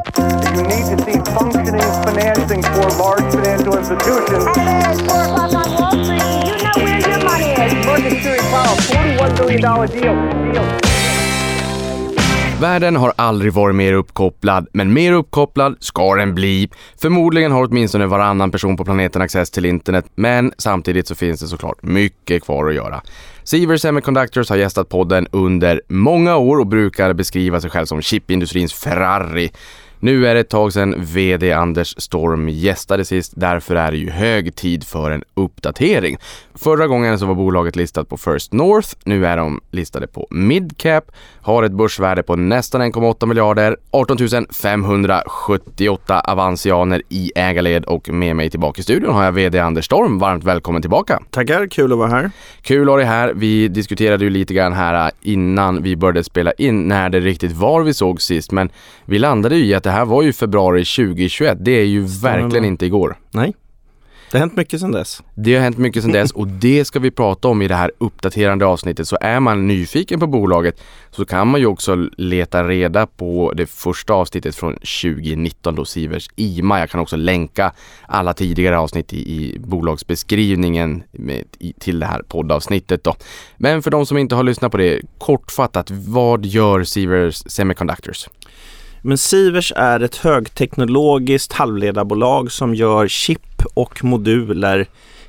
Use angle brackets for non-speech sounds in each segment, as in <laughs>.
You need to see functioning financing for large financial institutions. Hey, it's 4 o'clock on Wall Street. You know where your money is. Series Powell, $41 billion deal. deal. Världen har aldrig varit mer uppkopplad, men mer uppkopplad ska den bli. Förmodligen har åtminstone varannan person på planeten access till internet, men samtidigt så finns det såklart mycket kvar att göra. Sivers Semiconductors har gästat podden under många år och brukar beskriva sig själv som chipindustrins Ferrari. Nu är det ett tag sedan VD Anders Storm gästade sist, därför är det ju hög tid för en uppdatering. Förra gången så var bolaget listat på First North, nu är de listade på Midcap, har ett börsvärde på nästan 1,8 miljarder, 18 578 avansianer i ägarled och med mig tillbaka i studion har jag VD Anders Storm. Varmt välkommen tillbaka! Tackar, kul att vara här. Kul att ha dig här. Vi diskuterade ju lite grann här innan vi började spela in när det riktigt var vi såg sist, men vi landade ju i att det här var ju februari 2021. Det är ju verkligen inte igår. Nej, det har hänt mycket sedan dess. Det har hänt mycket sedan dess och det ska vi prata om i det här uppdaterande avsnittet. Så är man nyfiken på bolaget så kan man ju också leta reda på det första avsnittet från 2019 då Sivers IMA. Jag kan också länka alla tidigare avsnitt i, i bolagsbeskrivningen med, i, till det här poddavsnittet då. Men för de som inte har lyssnat på det, kortfattat, vad gör Sivers Semiconductors? Men Sivers är ett högteknologiskt halvledarbolag som gör chip och moduler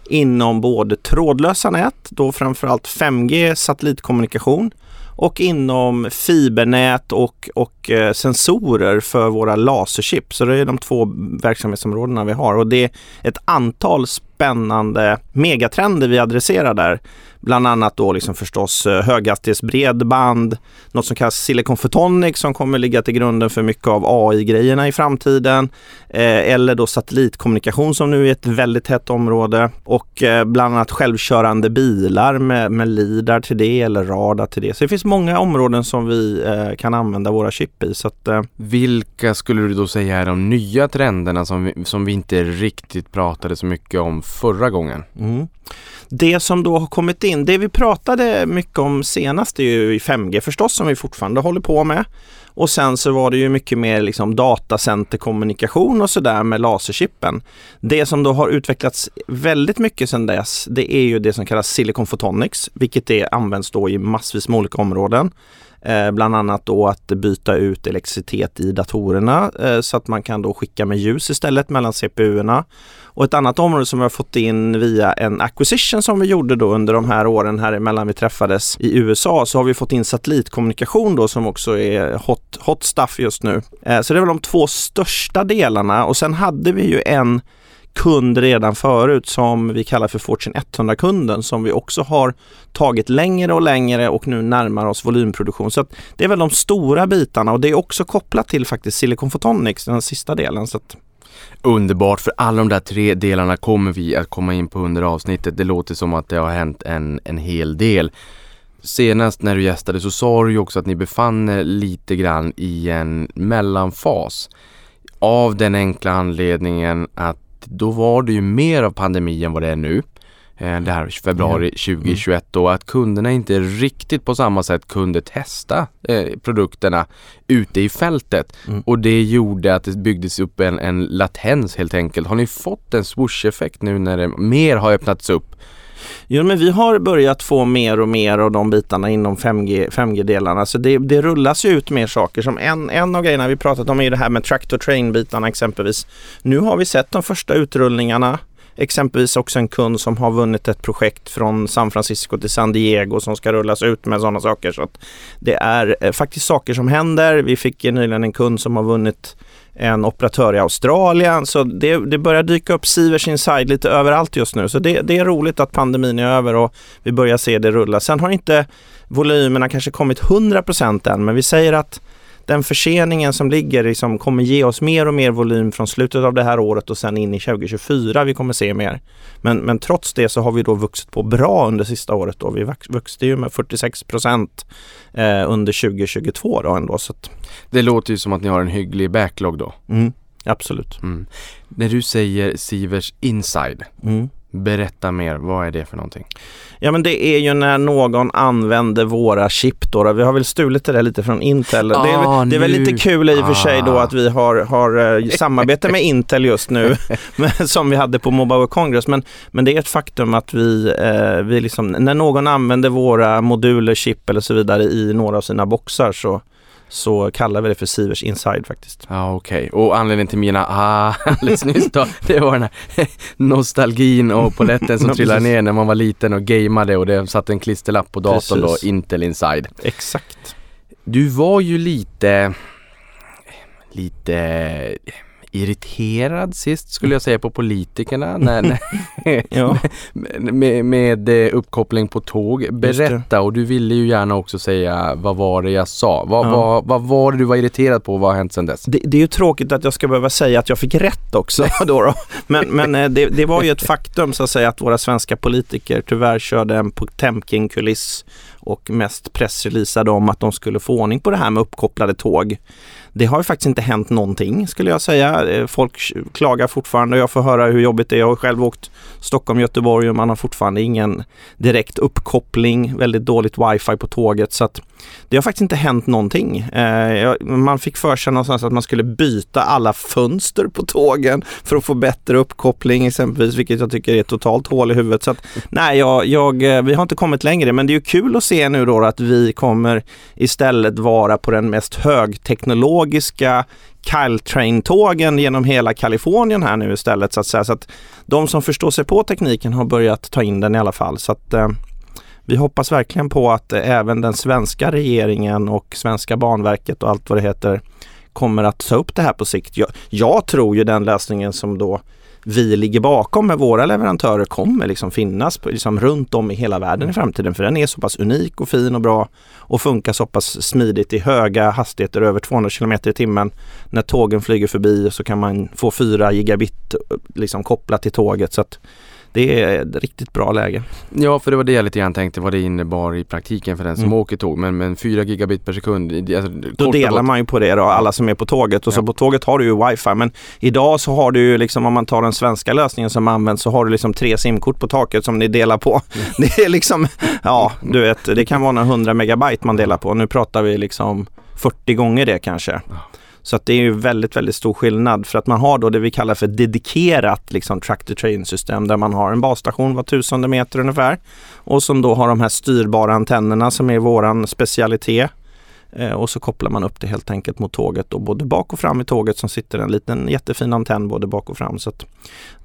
inom både trådlösa nät, då framförallt 5G satellitkommunikation och inom fibernät och, och och eh, sensorer för våra laserchip. Så det är de två verksamhetsområdena vi har och det är ett antal spännande megatrender vi adresserar där. Bland annat då liksom förstås eh, höghastighetsbredband, något som kallas Silicon Photonics som kommer ligga till grunden för mycket av AI-grejerna i framtiden. Eh, eller då satellitkommunikation som nu är ett väldigt hett område och eh, bland annat självkörande bilar med, med LIDAR till det eller radar till det. Så det finns många områden som vi eh, kan använda våra chip i. Så att, eh, Vilka skulle du då säga är de nya trenderna som vi, som vi inte riktigt pratade så mycket om förra gången? Mm. Det som då har kommit in, det vi pratade mycket om senast är ju i 5G förstås som vi fortfarande håller på med. Och sen så var det ju mycket mer liksom datacenterkommunikation och sådär med laserchippen. Det som då har utvecklats väldigt mycket sedan dess, det är ju det som kallas Silicon Photonics, vilket det används då i massvis med olika områden. Eh, bland annat då att byta ut elektricitet i datorerna eh, så att man kan då skicka med ljus istället mellan CPUerna. Och ett annat område som vi har fått in via en acquisition som vi gjorde då under de här åren här emellan vi träffades i USA så har vi fått in satellitkommunikation då som också är hot, hot stuff just nu. Eh, så det är väl de två största delarna och sen hade vi ju en kund redan förut som vi kallar för Fortune 100-kunden som vi också har tagit längre och längre och nu närmar oss volymproduktion. Så det är väl de stora bitarna och det är också kopplat till faktiskt Silicon Photonics, den sista delen. Så att... Underbart, för alla de där tre delarna kommer vi att komma in på under avsnittet. Det låter som att det har hänt en, en hel del. Senast när du gästade så sa du ju också att ni befann er lite grann i en mellanfas. Av den enkla anledningen att då var det ju mer av pandemi än vad det är nu. Eh, det här februari 2021 då att kunderna inte riktigt på samma sätt kunde testa eh, produkterna ute i fältet. Mm. Och det gjorde att det byggdes upp en, en latens helt enkelt. Har ni fått en swoosh-effekt nu när det mer har öppnats upp? Jo, men vi har börjat få mer och mer av de bitarna inom 5G, 5G-delarna. Så det, det rullas ju ut mer saker. Som en, en av grejerna vi pratat om är det här med tractor train-bitarna exempelvis. Nu har vi sett de första utrullningarna. Exempelvis också en kund som har vunnit ett projekt från San Francisco till San Diego som ska rullas ut med sådana saker. Så att det är eh, faktiskt saker som händer. Vi fick nyligen en kund som har vunnit en operatör i Australien. Så det, det börjar dyka upp Sivers Inside lite överallt just nu. Så det, det är roligt att pandemin är över och vi börjar se det rulla. Sen har inte volymerna kanske kommit 100% än, men vi säger att den förseningen som ligger liksom kommer ge oss mer och mer volym från slutet av det här året och sen in i 2024 vi kommer se mer. Men, men trots det så har vi då vuxit på bra under sista året då. Vi vuxit ju med 46 procent eh, under 2022 då ändå. Så att... Det låter ju som att ni har en hygglig backlog då. Mm, absolut. Mm. När du säger Sivers Inside, Mm. Berätta mer, vad är det för någonting? Ja men det är ju när någon använder våra chip då. Vi har väl stulit det där lite från Intel. det, är, Ah, det är väl lite kul i och för sig då Ah. att vi har, har eh, samarbete med Intel just nu <laughs> <laughs> som vi hade på Mobile Congress. Men, men det är ett faktum att vi, eh, vi liksom, när någon använder våra moduler, chip eller så vidare i några av sina boxar så, så kallar vi det för Sivers Inside faktiskt. Ja okej, och anledningen till mina ah <laughs> alldeles nyss då, det var den här <laughs> nostalgin och polletten som Ja, trillade precis. ner när man var liten och gameade och det satt en klisterlapp på datorn Precis. då, Intel Inside. Exakt. Du var ju lite, lite irriterad sist skulle jag säga på politikerna när, <laughs> Ja. <laughs> med, med eh, uppkoppling på tåg. Berätta och du ville ju gärna också säga vad var det jag sa? Vad, Ja. vad, vad var det du var irriterad på? Vad har hänt sedan dess? Det, det är ju tråkigt att jag ska behöva säga att jag fick rätt också. <laughs> Då då. Men, men eh, det, det var ju ett faktum så att säga att våra svenska politiker tyvärr körde en Potemkin-kuliss och mest pressreleasade om att de skulle få ordning på det här med uppkopplade tåg. Det har ju faktiskt inte hänt någonting skulle jag säga. Eh, folk klagar fortfarande och jag får höra hur jobbigt det är. Jag har själv åkt Stockholm, Göteborg och man har fortfarande ingen direkt uppkoppling, väldigt dåligt wifi på tåget. Så att det har faktiskt inte hänt någonting. Eh, man fick för sig någonstans att man skulle byta alla fönster på tågen för att få bättre uppkoppling exempelvis, vilket jag tycker är totalt hål i huvudet. Så att, nej, jag, jag, eh, vi har inte kommit längre, men det är ju kul att se nu då att vi kommer istället vara på den mest högteknologiska Caltrain-tågen genom hela Kalifornien här nu istället så att säga. Så att de som förstår sig på tekniken har börjat ta in den i alla fall. Så att eh, vi hoppas verkligen på att eh, även den svenska regeringen och svenska banverket och allt vad det heter kommer att ta upp det här på sikt. Jag, jag tror ju den lösningen som då vi ligger bakom med våra leverantörer kommer liksom finnas liksom runt om i hela världen i framtiden. För den är så pass unik och fin och bra och funkar så pass smidigt i höga hastigheter över 200 km i timmen. När tågen flyger förbi så kan man få 4 gigabit liksom kopplat till tåget. Så att det är ett riktigt bra läge. Ja, för det var det jag lite grann tänkte vad det innebar i praktiken för den som Mm. åker tåg. Men, men 4 gigabit per sekund, alltså, Då delar man ju på det då, alla som är på tåget. Och så Ja. på tåget har du ju wifi. Men idag så har du ju liksom, om man tar den svenska lösningen som används, så har du liksom tre simkort på taket som ni delar på. <laughs> Det är liksom, ja du vet, det kan vara några 100 megabyte man delar på. Nu pratar vi liksom 40 gånger det kanske. Så att det är ju väldigt, väldigt stor skillnad för att man har då det vi kallar för dedikerat liksom tractor train system där man har en basstation var tusende meter ungefär och som då har de här styrbara antennerna som är våran specialitet. Eh, och så kopplar man upp det helt enkelt mot tåget och både bak och fram i tåget som sitter en liten jättefin antenn både bak och fram. Så att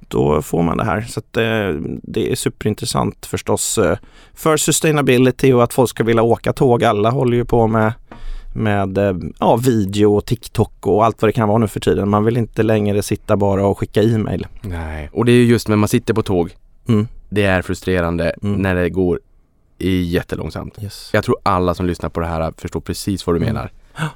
då får man det här. Så att, eh, det är superintressant förstås eh, för sustainability och att folk ska vilja åka tåg. Alla håller ju på med med eh, ja, video och TikTok och allt vad det kan vara nu för tiden. Man vill inte längre sitta bara och skicka e-mail. Nej, och det är ju just när man sitter på tåg. Mm. Det är frustrerande Mm. när det går i jättelångsamt. Yes. Jag tror alla som lyssnar på det här förstår precis vad du Mm. menar.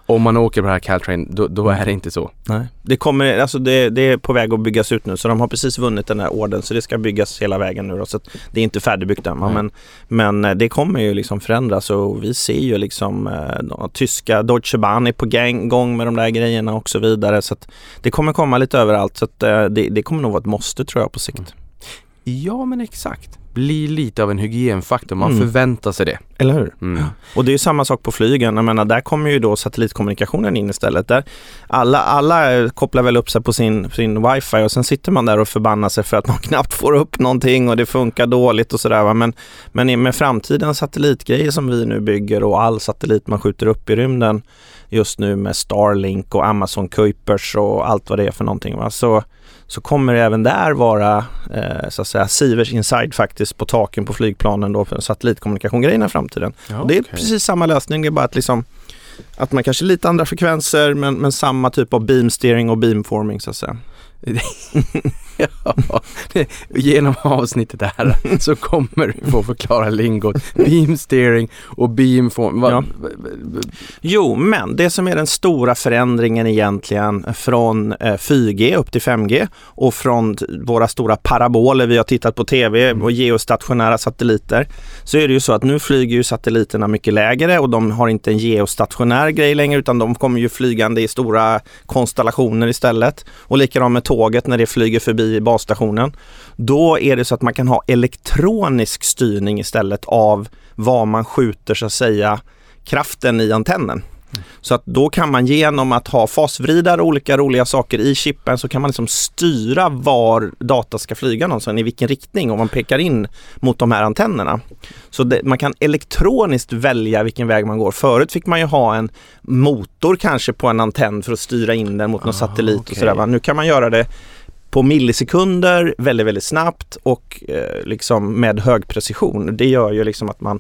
Om man åker på det här Caltrain, då, då är det inte så. Nej. Det, kommer, alltså det, det är på väg att byggas ut nu så de har precis vunnit den här orden så det ska byggas hela vägen nu då, så att det är inte färdigbyggt än. Men, men eh, det kommer ju liksom förändras och vi ser ju liksom eh, de tyska Deutsche Bahn är på gang, gång med de där grejerna och så vidare. Så att det kommer komma lite överallt så att eh, det, det kommer nog vara ett måste tror jag på sikt. Ja, men exakt. Blir lite av en hygienfaktor. Man Mm. förväntar sig det. Eller hur? Mm. Och det är ju samma sak på flygen. Jag menar, där kommer ju då satellitkommunikationen in istället. Där alla, alla kopplar väl upp sig på sin, sin wifi och sen sitter man där och förbannar sig för att man <laughs> knappt får upp någonting och det funkar dåligt och sådär. Men, men med framtidens satellitgrejer som vi nu bygger och all satellit man skjuter upp i rymden just nu med Starlink och Amazon Kuipers och allt vad det är för någonting. Va? Så, så kommer det även där vara eh, så att säga Sivers Inside faktiskt på taken på flygplanen då för satellitkommunikation-grejerna i framtiden. Ja, Och det är okej. precis samma lösning, det är bara att liksom att man kanske lite andra frekvenser men, men samma typ av beamsteering och beamforming så att säga. <laughs> Ja, det, genom avsnittet här så kommer du få förklara lingot. Beam steering och beamform. Ja. Jo, men det som är den stora förändringen egentligen från eh, 4G upp till 5G och från våra stora paraboler vi har tittat på tv och geostationära satelliter så är det ju så att nu flyger ju satelliterna mycket lägre och de har inte en geostationär grej längre utan de kommer ju flygande i stora konstellationer istället. Och likadant med tåget när det flyger förbi basstationen. Då är det så att man kan ha elektronisk styrning istället av var man skjuter så att säga kraften i antennen. Så att då kan man genom att ha fasvridare och olika roliga saker i chippen så kan man liksom styra var data ska flyga någonstans, i vilken riktning om man pekar in mot de här antennerna. Så det, man kan elektroniskt välja vilken väg man går. Förut fick man ju ha en motor kanske på en antenn för att styra in den mot någon Ah, satellit och sådär. Nu kan man göra det på millisekunder, väldigt, väldigt snabbt och eh, liksom med hög precision. Det gör ju liksom att man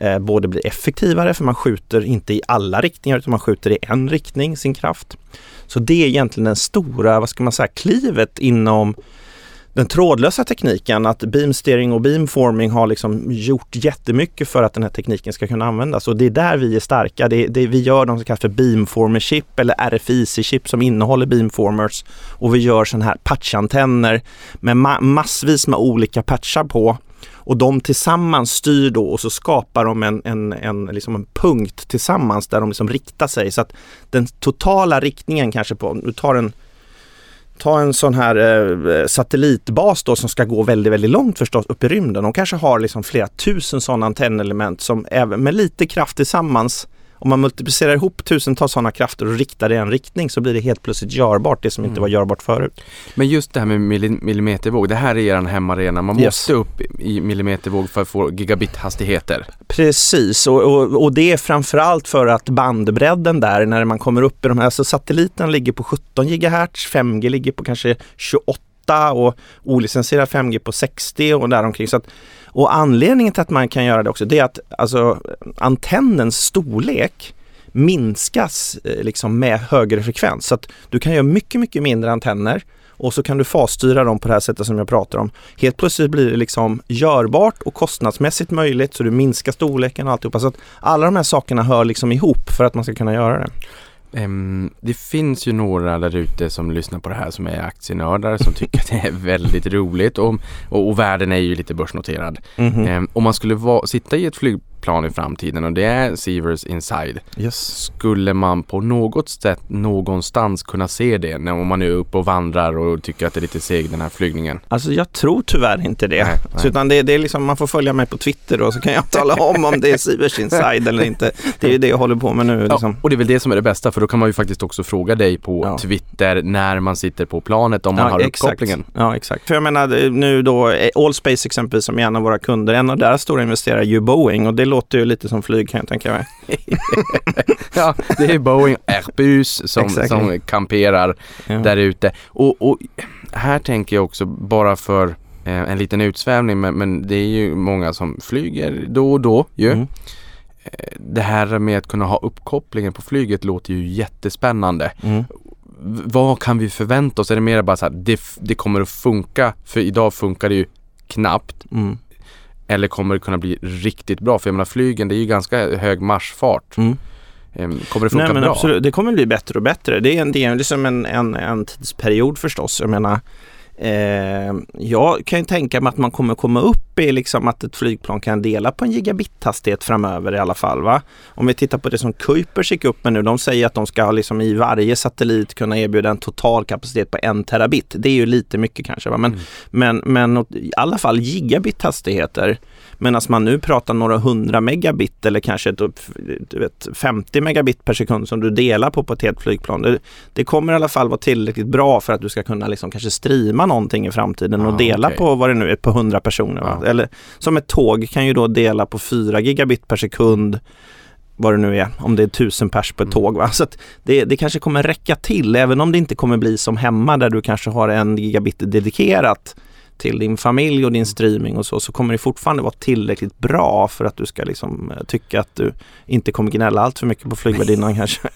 eh, både blir effektivare för man skjuter inte i alla riktningar utan man skjuter i en riktning sin kraft. Så det är egentligen den stora, vad ska man säga, klivet inom den trådlösa tekniken att beamsteering och beamforming har liksom gjort jättemycket för att den här tekniken ska kunna användas och det är där vi är starka. Det, det, vi gör de som kallas för beamformer-chip eller RFIC-chip som innehåller beamformers och vi gör sådana här patchantenner med ma- massvis med olika patchar på och de tillsammans styr då och så skapar de en, en, en, liksom en punkt tillsammans där de liksom riktar sig så att den totala riktningen kanske på, du tar en Ta en sån här eh, satellitbas då som ska gå väldigt, väldigt långt förstås upp i rymden. De kanske har liksom flera tusen sådana antennelement som även med lite kraft tillsammans om man multiplicerar ihop tusentals sådana krafter och riktar det i en riktning så blir det helt plötsligt görbart, det som inte var görbart förut. Men just det här med milli- millimetervåg, det här är er hemmaarena. Man Yes. måste upp i millimetervåg för att få gigabit-hastigheter. Precis, och, och, och det är framförallt för att bandbredden där när man kommer upp i de här, alltså satelliten ligger på 17 GHz, 5G ligger på kanske 28 och olicensierad 5G på 60 och däromkring. Så att, och anledningen till att man kan göra det också det är att alltså, antennens storlek minskas eh, liksom med högre frekvens. Så att du kan göra mycket, mycket mindre antenner och så kan du fasstyra dem på det här sättet som jag pratar om. Helt plötsligt blir det liksom görbart och kostnadsmässigt möjligt så du minskar storleken och alltihopa. Så att alla de här sakerna hör liksom ihop för att man ska kunna göra det. Ehm, det finns ju några där ute som lyssnar på det här som är aktienördar som tycker att det är väldigt roligt och, och, och världen är ju lite börsnoterad. Mhm. Ehm, om man skulle va- sitta i ett flygplan i framtiden och det är Sievers Inside Yes. skulle man på något sätt någonstans kunna se det när om man är uppe och vandrar och tycker att det är lite seg den här flygningen? Alltså jag tror tyvärr inte det. Nej, nej. Så utan det, det är liksom, man får följa mig på Twitter och så kan jag tala om om det är Sivers Inside eller inte. Det är ju det jag håller på med nu. Liksom. Ja, och det är väl det som är det bästa för då kan man ju faktiskt också fråga dig på Ja. Twitter när man sitter på planet om man har uppkopplingen. Ja, exakt. För jag menar nu då, eh, Allspace exempelvis som är en av våra kunder, en av deras stora investerare är ju Boeing och det låter ju lite som flyg kan jag tänka mig. <laughs> Ja, det är Boeing Airbus som, Exactly. som kamperar Ja. där ute. Och, och här tänker jag också bara för eh, en liten utsvävning men, men det är ju många som flyger då och då ju. Mm. Eh, Det här med att kunna ha uppkopplingen på flyget låter ju jättespännande. Mm. Vad kan vi förvänta oss? Är det mer bara så här, det, det kommer att funka? För idag funkar det ju knappt. Mm. Eller kommer det kunna bli riktigt bra? För jag menar flygen, det är ju ganska hög marschfart. Mm. Ehm, Kommer det funka Nej men bra? absolut, det kommer bli bättre och bättre. Det är, en, det är liksom en, en, en tidsperiod förstås. Jag menar, eh, jag kan ju tänka mig att man kommer komma upp i liksom att ett flygplan kan dela på en gigabit-hastighet framöver i alla fall. Va? Om vi tittar på det som Kuipers gick upp med nu, de säger att de ska liksom i varje satellit kunna erbjuda en total kapacitet på en terabit. Det är ju lite mycket kanske, va? Men, Mm. men, men i alla fall gigabit-hastigheter. Medan man nu pratar några hundra megabit eller kanske ett, du vet, 50 megabit per sekund som du delar på på ett helt flygplan. Det, det kommer i alla fall vara tillräckligt bra för att du ska kunna liksom kanske streama någonting i framtiden och Ah, dela okej. på vad det nu är, på 100 personer. Ja. Eller som ett tåg kan ju då dela på 4 gigabit per sekund vad det nu är, om det är 1000 pers på ett Mm. tåg. Va? Så det, det kanske kommer räcka till, även om det inte kommer bli som hemma där du kanske har en gigabit dedikerat till din familj och din streaming och så, så kommer det fortfarande vara tillräckligt bra för att du ska liksom eh, tycka att du inte kommer gnälla allt för mycket på flygvärdinnan <laughs> kanske.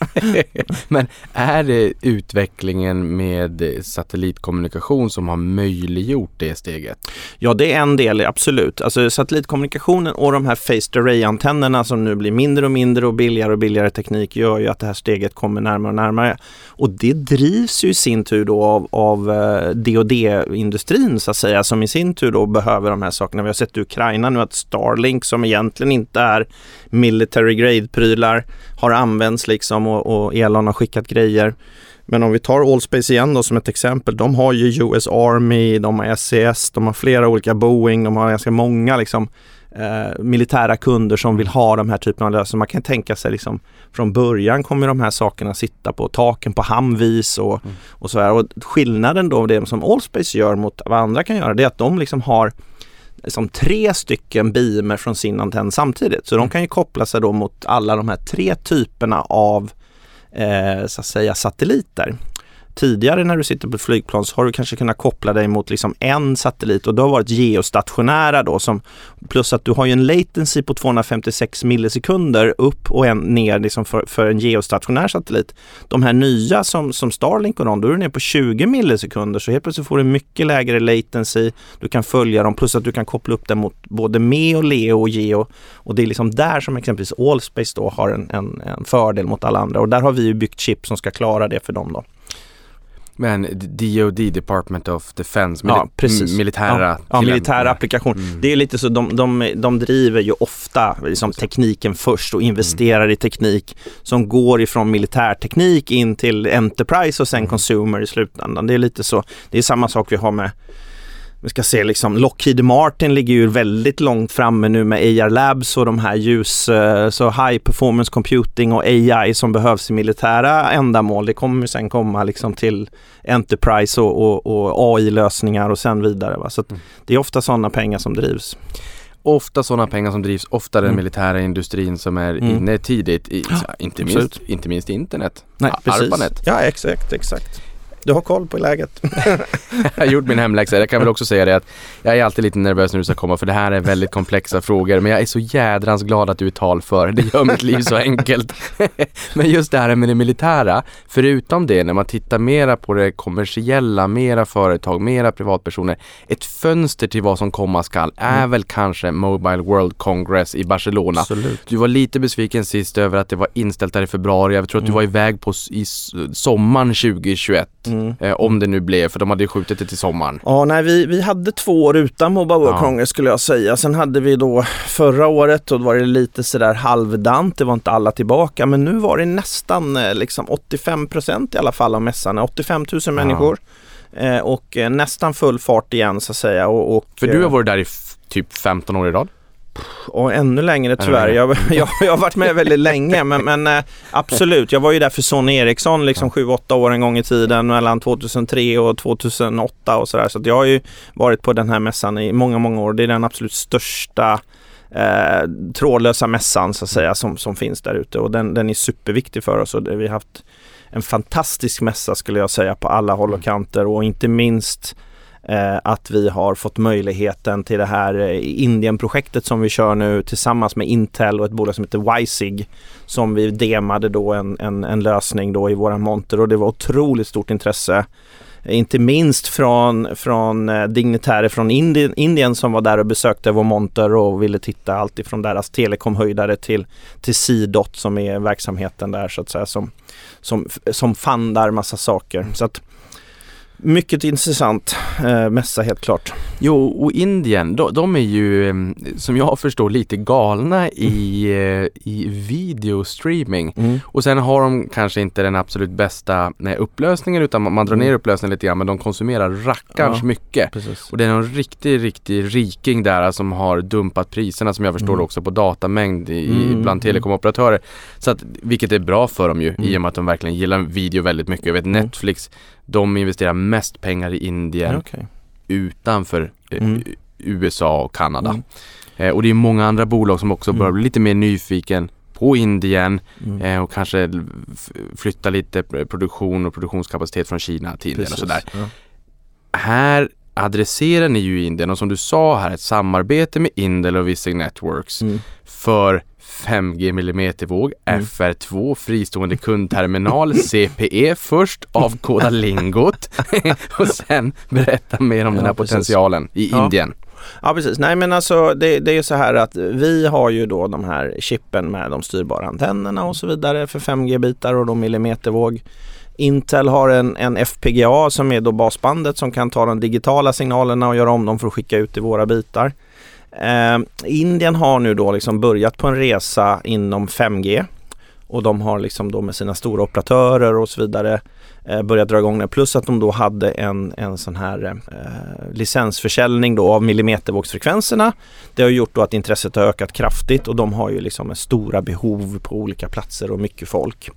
Men är det utvecklingen med satellitkommunikation som har möjliggjort det steget? Ja, det är en del, absolut. Alltså satellitkommunikationen och de här phased array-antennerna som nu blir mindre och mindre och billigare och billigare teknik gör ju att det här steget kommer närmare och närmare. Och det drivs ju i sin tur då av, av eh, D&D-industrin så att säga säga som i sin tur då behöver de här sakerna. Vi har sett i Ukraina nu att Starlink som egentligen inte är military grade-prylar har använts liksom och, och Elon har skickat grejer. Men om vi tar Allspace igen då som ett exempel. De har ju US Army, de har SES, de har flera olika Boeing, de har ganska många liksom eh, militära kunder som vill ha de här typerna av lösningar. Man kan tänka sig liksom från början kommer de här sakerna sitta på taken på Humvees och, Mm. och så här. Och skillnaden då, det som Allspace gör mot vad andra kan göra, det är att de liksom har som tre stycken beamer från sin antenn samtidigt. Så de kan ju koppla sig då mot alla de här tre typerna av eh, så att säga satelliter. Tidigare när du sitter på ett flygplan så har du kanske kunnat koppla dig mot liksom en satellit och det har varit geostationära då som plus att du har ju en latency på 256 millisekunder upp och en ner liksom för, för en geostationär satellit. De här nya som, som Starlink och de, då är du ner på 20 millisekunder så helt plötsligt får du mycket lägre latency. Du kan följa dem plus att du kan koppla upp dem mot både MEO, LEO och GEO och det är liksom där som exempelvis Allspace då har en, en, en fördel mot alla andra och där har vi ju byggt chip som ska klara det för dem då. Men DOD, Department of Defense, mili- Ja, precis. militära Ja, ja militär tillämpningar. applikation. Mm. Det är lite så, de, de, de driver ju ofta liksom tekniken först och investerar i teknik som går ifrån militärteknik in till Enterprise och sen Consumer i slutändan. Det är lite så. Det är samma sak vi har med vi ska se liksom Lockheed Martin ligger ju väldigt långt framme nu med AR Labs och de här ljus, eh, så high performance computing och AI som behövs i militära ändamål. Det kommer sen komma liksom till Enterprise och, och, och AI-lösningar och sen vidare. Va? Så Mm. det är ofta sådana pengar som drivs. Ofta sådana pengar som drivs, ofta den Mm. militära industrin som är Mm. inne tidigt, i, så, inte, minst, inte minst internet. Nej, Ja, precis. ARPANET. Ja, exakt, exakt. Du har koll på läget. <laughs> Jag har gjort min hemläxa. Jag kan väl också säga det att jag är alltid lite nervös när du ska komma för det här är väldigt komplexa frågor. Men jag är så jädrans glad att du är talför. Det gör mitt liv så enkelt. <laughs> Men just det här med det militära, förutom det när man tittar mera på det kommersiella, mera företag, mera privatpersoner. Ett fönster till vad som komma skall är väl kanske Mobile World Congress i Barcelona. Absolut. Du var lite besviken sist över att det var inställt där i februari. Jag tror att du Mm. var iväg på i sommaren 2021. Mm. Eh, om det nu blev, för de hade ju skjutit det till sommaren. Ja, nej, vi, vi hade två år utan Mobile World Ja. Congress skulle jag säga. Sen hade vi då förra året och då var det lite sådär halvdant. Det var inte alla tillbaka. Men nu var det nästan eh, liksom 85 procent i alla fall av mässan. 85 000 människor. Eh, och eh, nästan full fart igen så att säga. Och, och, För du har eh, varit där i typ 15 år i rad. Och ännu längre tyvärr. Jag, <laughs> jag, jag har varit med väldigt länge men, men eh, absolut. Jag var ju där för Sony Ericsson liksom 7-8 år en gång i tiden mellan 2003 och 2008 och sådär. Så att jag har ju varit på den här mässan i många, många år. Det är den absolut största eh, trådlösa mässan så att säga som, som finns där ute och den, den är superviktig för oss och det, vi har haft en fantastisk mässa skulle jag säga på alla håll och kanter och inte minst Eh, att vi har fått möjligheten till det här eh, Indienprojektet som vi kör nu tillsammans med Intel och ett bolag som heter Wisig som vi demade då en, en, en lösning då i våran monter och det var otroligt stort intresse. Inte minst från, från eh, dignitärer från Indien, Indien som var där och besökte vår monter och ville titta allt ifrån deras telekomhöjdare till, till C-Dot som är verksamheten där så att säga som, som, som fandar massa saker. Så att mycket intressant eh, mässa helt klart. Jo, och Indien, de, de är ju eh, som jag förstår lite galna i, eh, i videostreaming. Och sen har de kanske inte den absolut bästa nej, upplösningen utan man, man drar ner Mm. upplösningen lite grann men de konsumerar rackarns Ja. mycket. Precis. Och det är en riktig, riktig riking där som har dumpat priserna som jag förstår Mm. också på datamängd i, Mm, bland mm. telekomoperatörer. Så att, vilket är bra för dem ju i Mm. och med att de verkligen gillar video väldigt mycket. Jag vet Mm. Netflix, de investerar mest pengar i Indien okej. utanför eh, Mm. USA och Kanada. Mm. Eh, och det är många andra bolag som också börjar Mm. bli lite mer nyfiken på Indien Mm. eh, och kanske flytta lite pr- produktion och produktionskapacitet från Kina till Indien och Precis. sådär. Ja. Här adresserar ni ju Indien och som du sa här ett samarbete med Indel och Vissing Networks Mm. för 5G millimetervåg, Mm. FR2, fristående kundterminal, <laughs> CPE först, avkoda lingot <laughs> och sen berätta mer om Ja, den här precis. potentialen i Ja. Indien. Ja precis, nej men alltså det, det är ju så här att vi har ju då de här chippen med de styrbara antennerna och så vidare för 5G-bitar och då millimetervåg. Intel har en, en FPGA som är då basbandet som kan ta de digitala signalerna och göra om dem för att skicka ut i våra bitar. Eh, Indien har nu då liksom börjat på en resa inom 5G och de har liksom då med sina stora operatörer och så vidare eh, börjat dra igång det. Plus att de då hade en, en sån här eh, licensförsäljning då av millimetervågsfrekvenserna. Det har gjort då att intresset har ökat kraftigt och de har ju liksom stora behov på olika platser och mycket folk.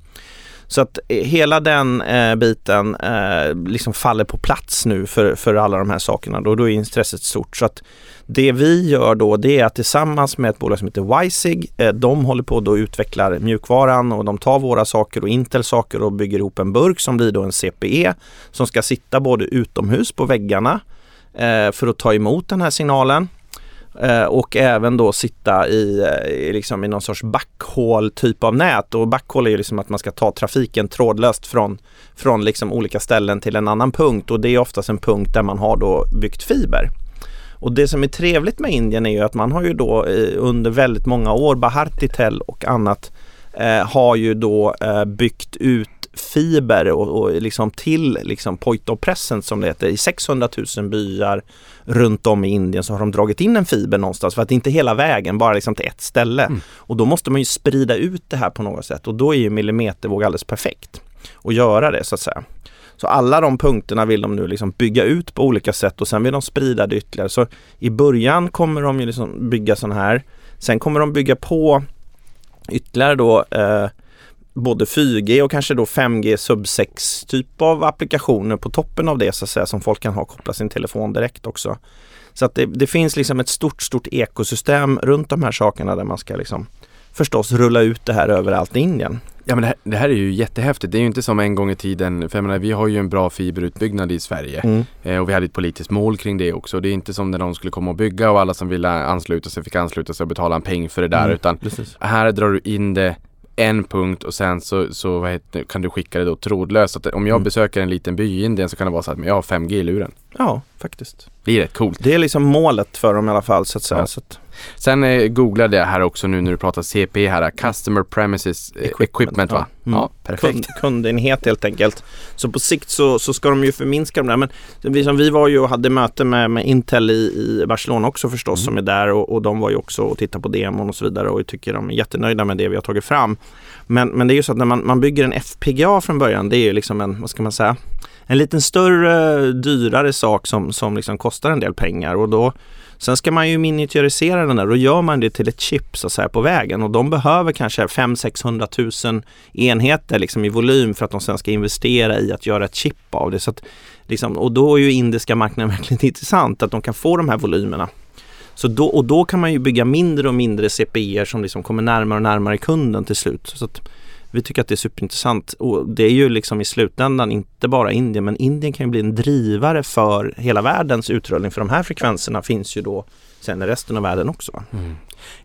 Så att eh, hela den eh, biten eh, liksom faller på plats nu för, för alla de här sakerna. Då, då är intresset stort. Så att det vi gör då det är att tillsammans med ett bolag som heter Wisig, eh, de håller på att utvecklar mjukvaran och de tar våra saker och Intel saker och bygger ihop en burk som blir då en CPE som ska sitta både utomhus på väggarna eh, för att ta emot den här signalen Eh, och även då sitta i, eh, i, liksom i någon sorts backhål typ av nät och backhål är ju liksom att man ska ta trafiken trådlöst från, från liksom olika ställen till en annan punkt och det är oftast en punkt där man har då byggt fiber. Och det som är trevligt med Indien är ju att man har ju då eh, under väldigt många år, Bahartitel och annat, eh, har ju då eh, byggt ut fiber och, och liksom till liksom point of presence som det heter. I 600 000 byar runt om i Indien så har de dragit in en fiber någonstans för att inte hela vägen, bara liksom till ett ställe. Mm. Och då måste man ju sprida ut det här på något sätt och då är ju millimetervåg alldeles perfekt att göra det så att säga. Så alla de punkterna vill de nu liksom bygga ut på olika sätt och sen vill de sprida det ytterligare. Så i början kommer de ju liksom bygga sådana här. Sen kommer de bygga på ytterligare då eh, både 4G och kanske då 5G sub 6 typ av applikationer på toppen av det så att säga som folk kan ha koppla sin telefon direkt också. Så att det, det, finns liksom ett stort, stort ekosystem runt de här sakerna där man ska liksom förstås rulla ut det här överallt i Indien. Ja men det här, det här, är ju jättehäftigt. Det är ju inte som en gång i tiden, för jag menar, vi har ju en bra fiberutbyggnad i Sverige mm. eh, och vi hade ett politiskt mål kring det också. Det är inte som när de skulle komma och bygga och alla som ville ansluta sig fick ansluta sig och betala en peng för det där mm, utan precis. här drar du in det en punkt och sen så, så heter, kan du skicka det då trådlöst. Så att om jag mm. besöker en liten by i Indien så kan det vara så att jag har 5G i luren. Ja, faktiskt. Det är rätt coolt. Det är liksom målet för dem i alla fall så att säga. Ja. Så att... Sen eh, googlade jag här också nu när du pratar CP här, Customer Premises eh, Equipment, equipment va? Ja, mm. ja perfekt. Kund, kundenhet helt enkelt. Så på sikt så, så ska de ju förminska de där. Men vi, som vi var ju och hade möte med, med Intel i, i Barcelona också förstås mm. som är där och, och de var ju också och tittade på demon och så vidare och tycker de är jättenöjda med det vi har tagit fram. Men, men det är ju så att när man, man bygger en FPGA från början, det är ju liksom en, vad ska man säga, en liten större, dyrare sak som, som liksom kostar en del pengar och då Sen ska man ju miniaturisera den där och då gör man det till ett chip så att säga på vägen och de behöver kanske 500-600 000 enheter liksom i volym för att de sen ska investera i att göra ett chip av det. Så att, liksom, och då är ju indiska marknaden <laughs> verkligen intressant att de kan få de här volymerna. Så då, och då kan man ju bygga mindre och mindre CPI som liksom kommer närmare och närmare kunden till slut. Så att vi tycker att det är superintressant och det är ju liksom i slutändan inte bara Indien men Indien kan ju bli en drivare för hela världens utrullning för de här frekvenserna finns ju då sen i resten av världen också. Mm.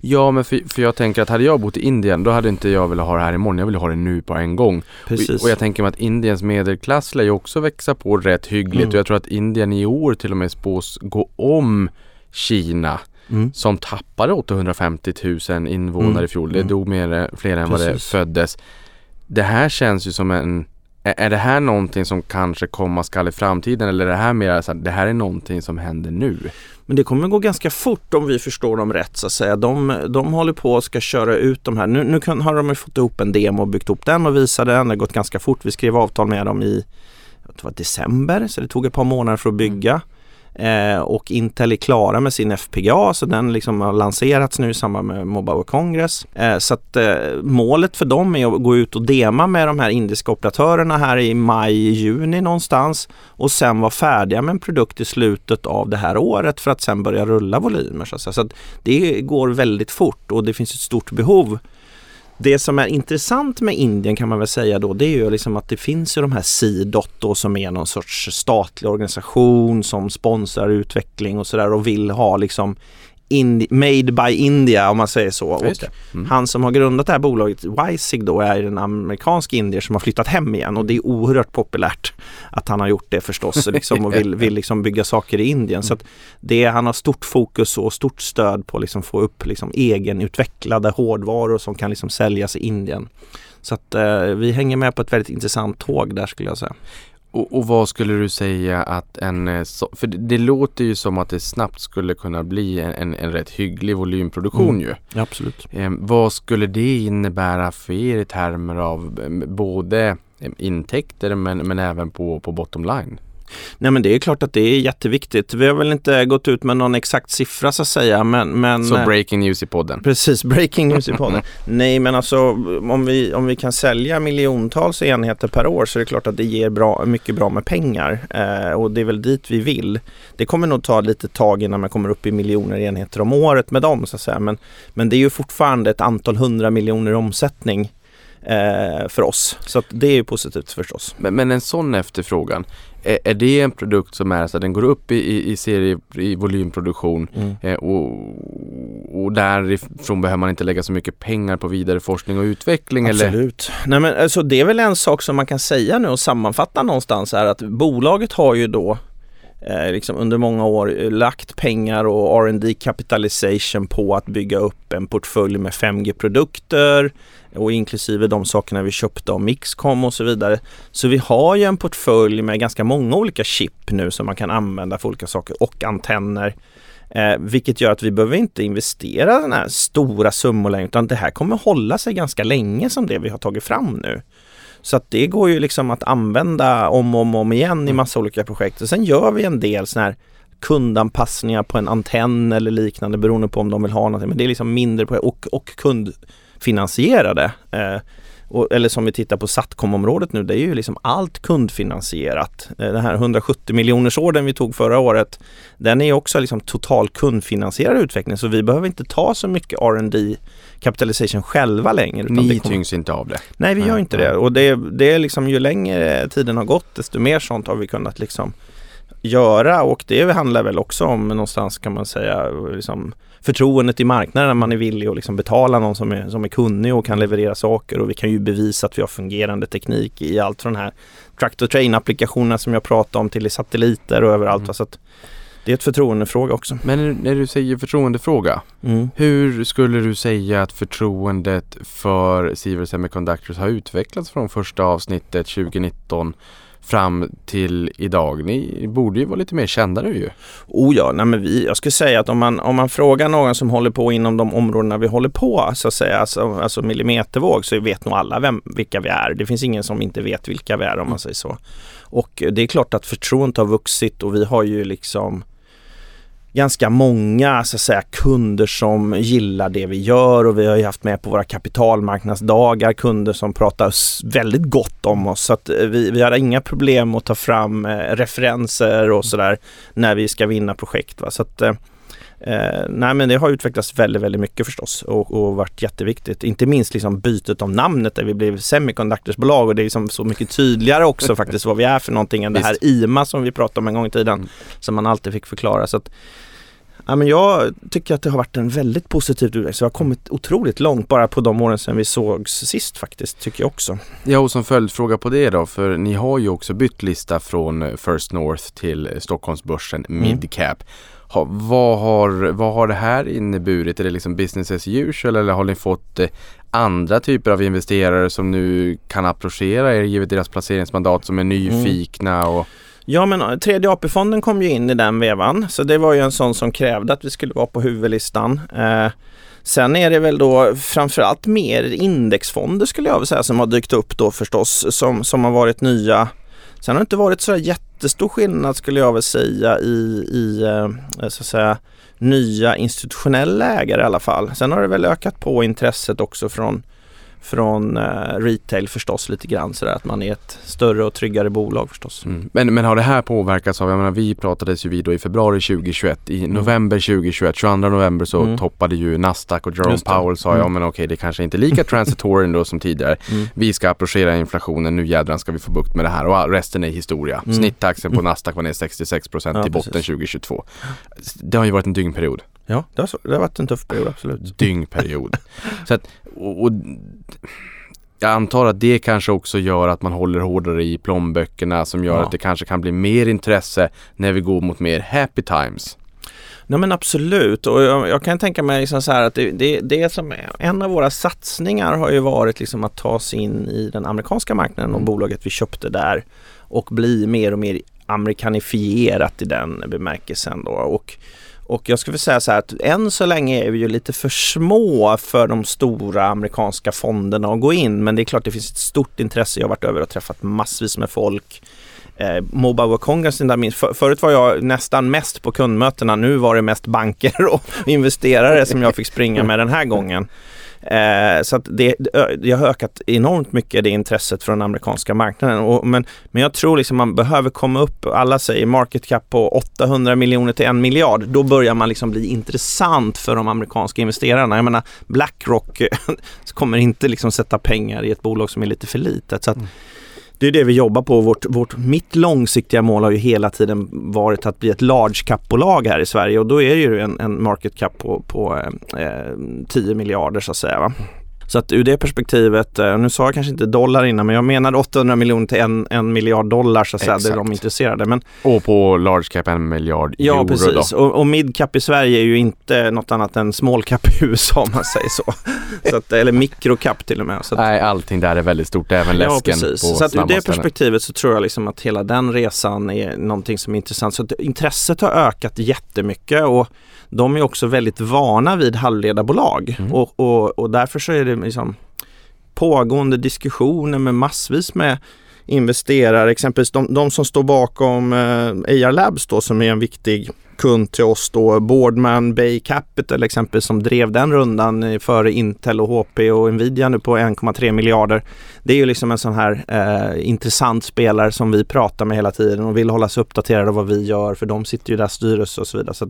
Ja men för, för, jag tänker att hade jag bott i Indien då hade inte jag velat ha det här imorgon. Jag vill ha det nu på en gång. Precis. Och, och jag tänker mig att Indiens medelklass lär ju också växa på rätt hyggligt mm. och jag tror att Indien i år till och med spås gå om Kina mm. som tappade 850 000 invånare mm. i fjol. Det mm. dog mer, fler än Precis. vad det föddes. Det här känns ju som en är det här någonting som kanske komma skall i framtiden eller är det här mer så att det här är någonting som händer nu? Men det kommer gå ganska fort om vi förstår dem rätt så att säga. De, de håller på och ska köra ut de här. Nu, nu kan, har de fått ihop en demo och byggt upp den och visat den. Det har gått ganska fort. Vi skrev avtal med dem i jag tror det var december så det tog ett par månader för att bygga. Eh, och Intel är klara med sin FPGA så den liksom har lanserats nu i samband med Mobile World Congress. Eh, så att eh, målet för dem är att gå ut och dema med de här indiska operatörerna här i maj, juni någonstans och sen vara färdiga med en produkt i slutet av det här året för att sen börja rulla volymer. Så, att, så att det går väldigt fort och det finns ett stort behov det som är intressant med Indien kan man väl säga då det är ju liksom att det finns ju de här Sidot då som är någon sorts statlig organisation som sponsrar utveckling och sådär och vill ha liksom Indi- made by India om man säger så. Mm. Han som har grundat det här bolaget, Wisig då, är en amerikansk indier som har flyttat hem igen och det är oerhört populärt att han har gjort det förstås <laughs> liksom, och vill, vill liksom bygga saker i Indien. Så att det, han har stort fokus och stort stöd på att liksom få upp liksom egenutvecklade hårdvaror som kan liksom säljas i Indien. Så att eh, vi hänger med på ett väldigt intressant tåg där skulle jag säga. Och, och vad skulle du säga att en, eh, för det, det låter ju som att det snabbt skulle kunna bli en, en, en rätt hygglig volymproduktion Mm. ju. Absolut. Eh, vad skulle det innebära för er i termer av eh, både eh, intäkter men, men även på, på bottom line? Nej men det är klart att det är jätteviktigt. Vi har väl inte gått ut med någon exakt siffra så att säga men, men Så eh, breaking news i podden. Precis, <laughs> breaking news i podden. Nej men alltså om vi, om vi kan sälja miljontals enheter per år så är det klart att det ger bra, mycket bra med pengar. Eh, och det är väl dit vi vill. Det kommer nog ta lite tag innan man kommer upp i miljoner enheter om året med dem så att säga. Men, men det är ju fortfarande ett antal hundra miljoner i omsättning eh, för oss. Så det är ju positivt förstås. Men, men en sån efterfrågan, är, är det en produkt som är så att den går upp i, i, i serie, i volymproduktion eh, och, och därifrån behöver man inte lägga så mycket pengar på vidare forskning och utveckling? Eller? Absolut. Nej, men alltså, det är väl en sak som man kan säga nu och sammanfatta någonstans är att bolaget har ju då eh, liksom under många år eh, lagt pengar och R&D capitalization på att bygga upp en portfölj med 5G-produkter och inklusive de sakerna vi köpte av Mixcom och så vidare. Så vi har ju en portfölj med ganska många olika chip nu som man kan använda för olika saker och antenner. Eh, vilket gör att vi behöver inte investera den här stora summor längre utan det här kommer hålla sig ganska länge som det vi har tagit fram nu. Så att det går ju liksom att använda om och om, om igen i massa olika projekt. Och sen gör vi en del sådana här kundanpassningar på en antenn eller liknande beroende på om de vill ha någonting. Men det är liksom mindre på och, och kundfinansierade. Eh, och, eller som vi tittar på Satcom-området nu, det är ju liksom allt kundfinansierat. Eh, Den här 170 miljoners orden vi tog förra året, den är också liksom total kundfinansierad utveckling så vi behöver inte ta så mycket R&D capitalization själva längre. Ni det kommer- tyngs inte av det. Nej, vi gör Nej, inte det. Och det, det är liksom ju längre tiden har gått desto mer sånt har vi kunnat liksom göra och det handlar väl också om någonstans kan man säga liksom förtroendet i marknaden när man är villig att liksom betala någon som är, som är kunnig och kan leverera saker och vi kan ju bevisa att vi har fungerande teknik i allt från här tractor train applikationerna som jag pratade om till i satelliter och överallt. va. Så att det är ett förtroendefråga också. Men när- när du säger förtroendefråga, Mm. hur skulle du säga att förtroendet för Sivers Semiconductors har utvecklats från första avsnittet 2019 fram till idag? Ni borde ju vara lite mer kända nu ju. Oh ja, nej men vi, jag skulle säga att om man, om man frågar någon som håller på inom de områdena vi håller på, så att säga, alltså, alltså millimetervåg, så vet nog alla vem, vilka vi är. Det finns ingen som inte vet vilka vi är om man säger så. Och det är klart att förtroendet har vuxit och vi har ju liksom ganska många så att säga, kunder som gillar det vi gör och vi har ju haft med på våra kapitalmarknadsdagar kunder som pratar väldigt gott om oss. Så att eh, vi, vi har inga problem att ta fram eh, referenser och sådär när vi ska vinna projekt. Va? Så att, eh, Eh, nej men det har utvecklats väldigt, väldigt mycket förstås och, och varit jätteviktigt. Inte minst liksom bytet av namnet där vi blev Semiconductorsbolag och det är liksom så mycket tydligare också faktiskt vad vi är för någonting än det här IMA som vi pratade om en gång i tiden Mm. som man alltid fick förklara. Så att, ja, men jag tycker att det har varit en väldigt positiv utveckling. Så jag har kommit otroligt långt bara på de åren sedan vi sågs sist faktiskt, tycker jag också. Ja, och som följdfråga på det då, för ni har ju också bytt lista från eh, First North till Stockholmsbörsen Midcap. Ha, vad, har, vad har det här inneburit? Är det liksom business as usual eller har ni fått eh, andra typer av investerare som nu kan approchera er givet deras placeringsmandat som är nyfikna? Och, Ja men eh, tredje AP-fonden kom ju in i den vevan så det var ju en sån som krävde att vi skulle vara på huvudlistan. Eh, sen är det väl då framförallt mer indexfonder skulle jag vilja säga som har dykt upp då förstås som, som har varit nya. Sen har det inte varit så jättestor skillnad skulle jag väl säga i, i eh, så att säga nya institutionella ägare i alla fall. Sen har det väl ökat på intresset också från från eh, retail förstås lite grann sådär att man är ett större och tryggare bolag förstås. mm. men, men har det här påverkats av, jag menar vi pratades ju vid då i februari 2021, i november 2021, 22 november så Mm. toppade ju Nasdaq och Jerome. Powell sa ja Mm. men okej det kanske inte är lika transitory ändå som tidigare. Mm. Vi ska approchera inflationen, nu jädran ska vi få bukt med det här och resten är historia. Mm. Snittaxeln på Mm. Nasdaq var ner 66% Ja, i botten precis. 2022. Det har ju varit en dygnperiod. Ja, det har, så, det har varit en tuff period absolut. dyngperiod. <laughs> så att, och, och, jag antar att det kanske också gör att man håller hårdare i plånböckerna som gör Ja. att det kanske kan bli mer intresse när vi går mot mer happy times. Nej men absolut och jag, jag kan tänka mig liksom så här att det, det, det som är, en av våra satsningar har ju varit liksom att ta sig in i den amerikanska marknaden och Mm. bolaget vi köpte där och bli mer och mer amerikanifierat i den bemärkelsen då. Och, och jag skulle säga så här att än så länge är vi ju lite för små för de stora amerikanska fonderna att gå in men det är klart det finns ett stort intresse. Jag har varit över och träffat massvis med folk eh, Mobile World Congress, alltså där minst, för, förut var jag nästan mest på kundmötena, nu var det mest banker <laughs> och investerare som jag fick springa med den här gången. Eh, så att det, det, har ökat enormt mycket det intresset från den amerikanska marknaden. Och, men, men jag tror liksom man behöver komma upp, alla säger market cap på 800 miljoner till en miljard. Då börjar man liksom bli intressant för de amerikanska investerarna. Jag menar Blackrock <laughs> kommer inte liksom sätta pengar i ett bolag som är lite för litet. Så att, mm det är det vi jobbar på. Vårt, vårt, mitt långsiktiga mål har ju hela tiden varit att bli ett large cap-bolag här i Sverige och då är det ju en, en market cap på, på eh, eh 10 miljarder så att säga. Va? Så att ur det perspektivet, eh, nu sa jag kanske inte dollar innan men jag menade 800 miljoner till en, en miljard dollar så att säga, det är de intresserade. Men Och på large cap en miljard ja euro precis, då. och, och mid cap i Sverige är ju inte något annat än small cap i <laughs> USA om man säger så. så att, eller micro cap till och med. Att, Nej, allting där är väldigt stort, även Ja, läsken precis. på Så att ur det perspektivet så tror jag liksom att hela den resan är någonting som är intressant. Så att intresset har ökat jättemycket och de är också väldigt vana vid halvledarbolag Mm. och, och, och därför så är det liksom pågående diskussioner med massvis med investerare, exempelvis de, de som står bakom eh, AR Labs då som är en viktig kund till oss då, Boardman Bay Capital exempelvis som drev den rundan före Intel och HP och Nvidia nu på 1,3 miljarder. Det är ju liksom en sån här eh, intressant spelare som vi pratar med hela tiden och vill hålla sig uppdaterade av vad vi gör för de sitter ju där styrelse och så vidare. Så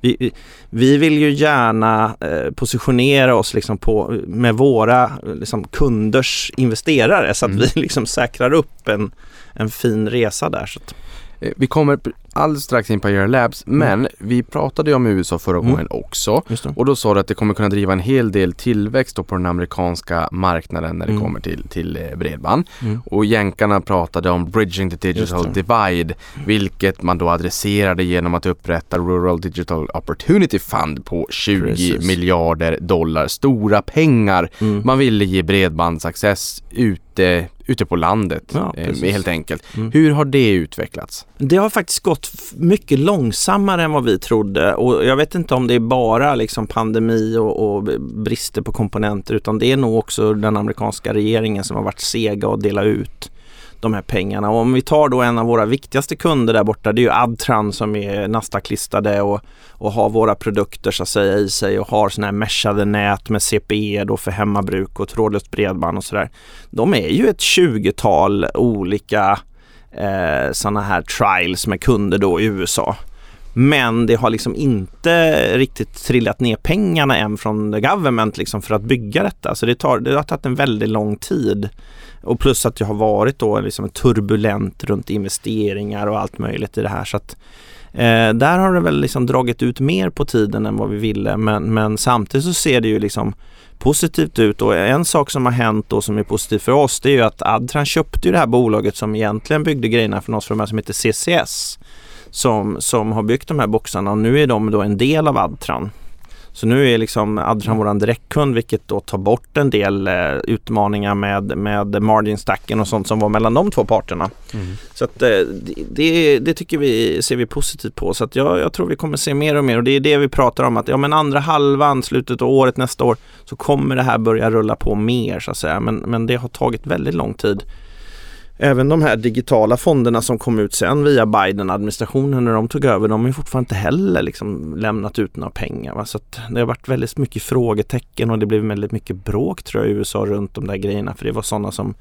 vi, vi- vi vill ju gärna eh, positionera oss liksom på, med våra liksom, kunders investerare så att Mm. vi liksom säkrar upp en, en fin resa där. Så att, Eh, Vi kommer alldeles strax in på Air Labs, men vi pratade ju om USA förra Mm. gången också. Och då sa du att det kommer kunna driva en hel del tillväxt på den amerikanska marknaden när det Mm. kommer till, till eh, bredband. Mm. Och jänkarna pratade om bridging the digital divide, vilket man då adresserade genom att upprätta Rural Digital Opportunity Fund på 20 Precis. miljarder dollar. Stora pengar. Mm. Man ville ge bredbandsaccess ute, ute på landet, Ja, eh, helt enkelt. Mm. Hur har det utvecklats? Det har faktiskt gått mycket långsammare än vad vi trodde och jag vet inte om det är bara liksom pandemi och, och brister på komponenter utan det är nog också den amerikanska regeringen som har varit sega att dela ut de här pengarna. Och om vi tar då en av våra viktigaste kunder där borta, det är ju Adtran som är Nasdaq-listade och, och har våra produkter så att säga i sig och har sådana här meshade nät med CPE då för hemmabruk och trådlöst bredband och sådär. De är ju ett 20-tal olika eh, sådana här trials med kunder då i USA. Men det har liksom inte riktigt trillat ner pengarna än från the government liksom för att bygga detta. Så det, tar, det har tagit en väldigt lång tid. Och plus att jag har varit då liksom turbulent runt investeringar och allt möjligt i det här. Så att, eh, där har det väl liksom dragit ut mer på tiden än vad vi ville. Men, men samtidigt så ser det ju liksom positivt ut och en sak som har hänt då som är positivt för oss det är ju att Adtran köpte ju det här bolaget som egentligen byggde grejerna för oss här som heter CCS som, som har byggt de här boxarna och nu är de då en del av Adtran. Så nu är liksom Adtran våran direktkund vilket då tar bort en del eh, utmaningar med, med margin stacken och sånt som var mellan de två parterna. Så att, eh, det, det, det tycker vi, ser vi positivt på. Så att jag, jag tror vi kommer se mer och mer och det är det vi pratar om att ja men andra halvan, slutet av året, nästa år så kommer det här börja rulla på mer så att säga. Men, men det har tagit väldigt lång tid. Även de här digitala fonderna som kom ut sen via Biden-administrationen när de tog över, de har ju fortfarande inte heller liksom lämnat ut några pengar. Va? Så att det har varit väldigt mycket frågetecken och det blev väldigt mycket bråk tror jag i USA runt de där grejerna. För det var sådana som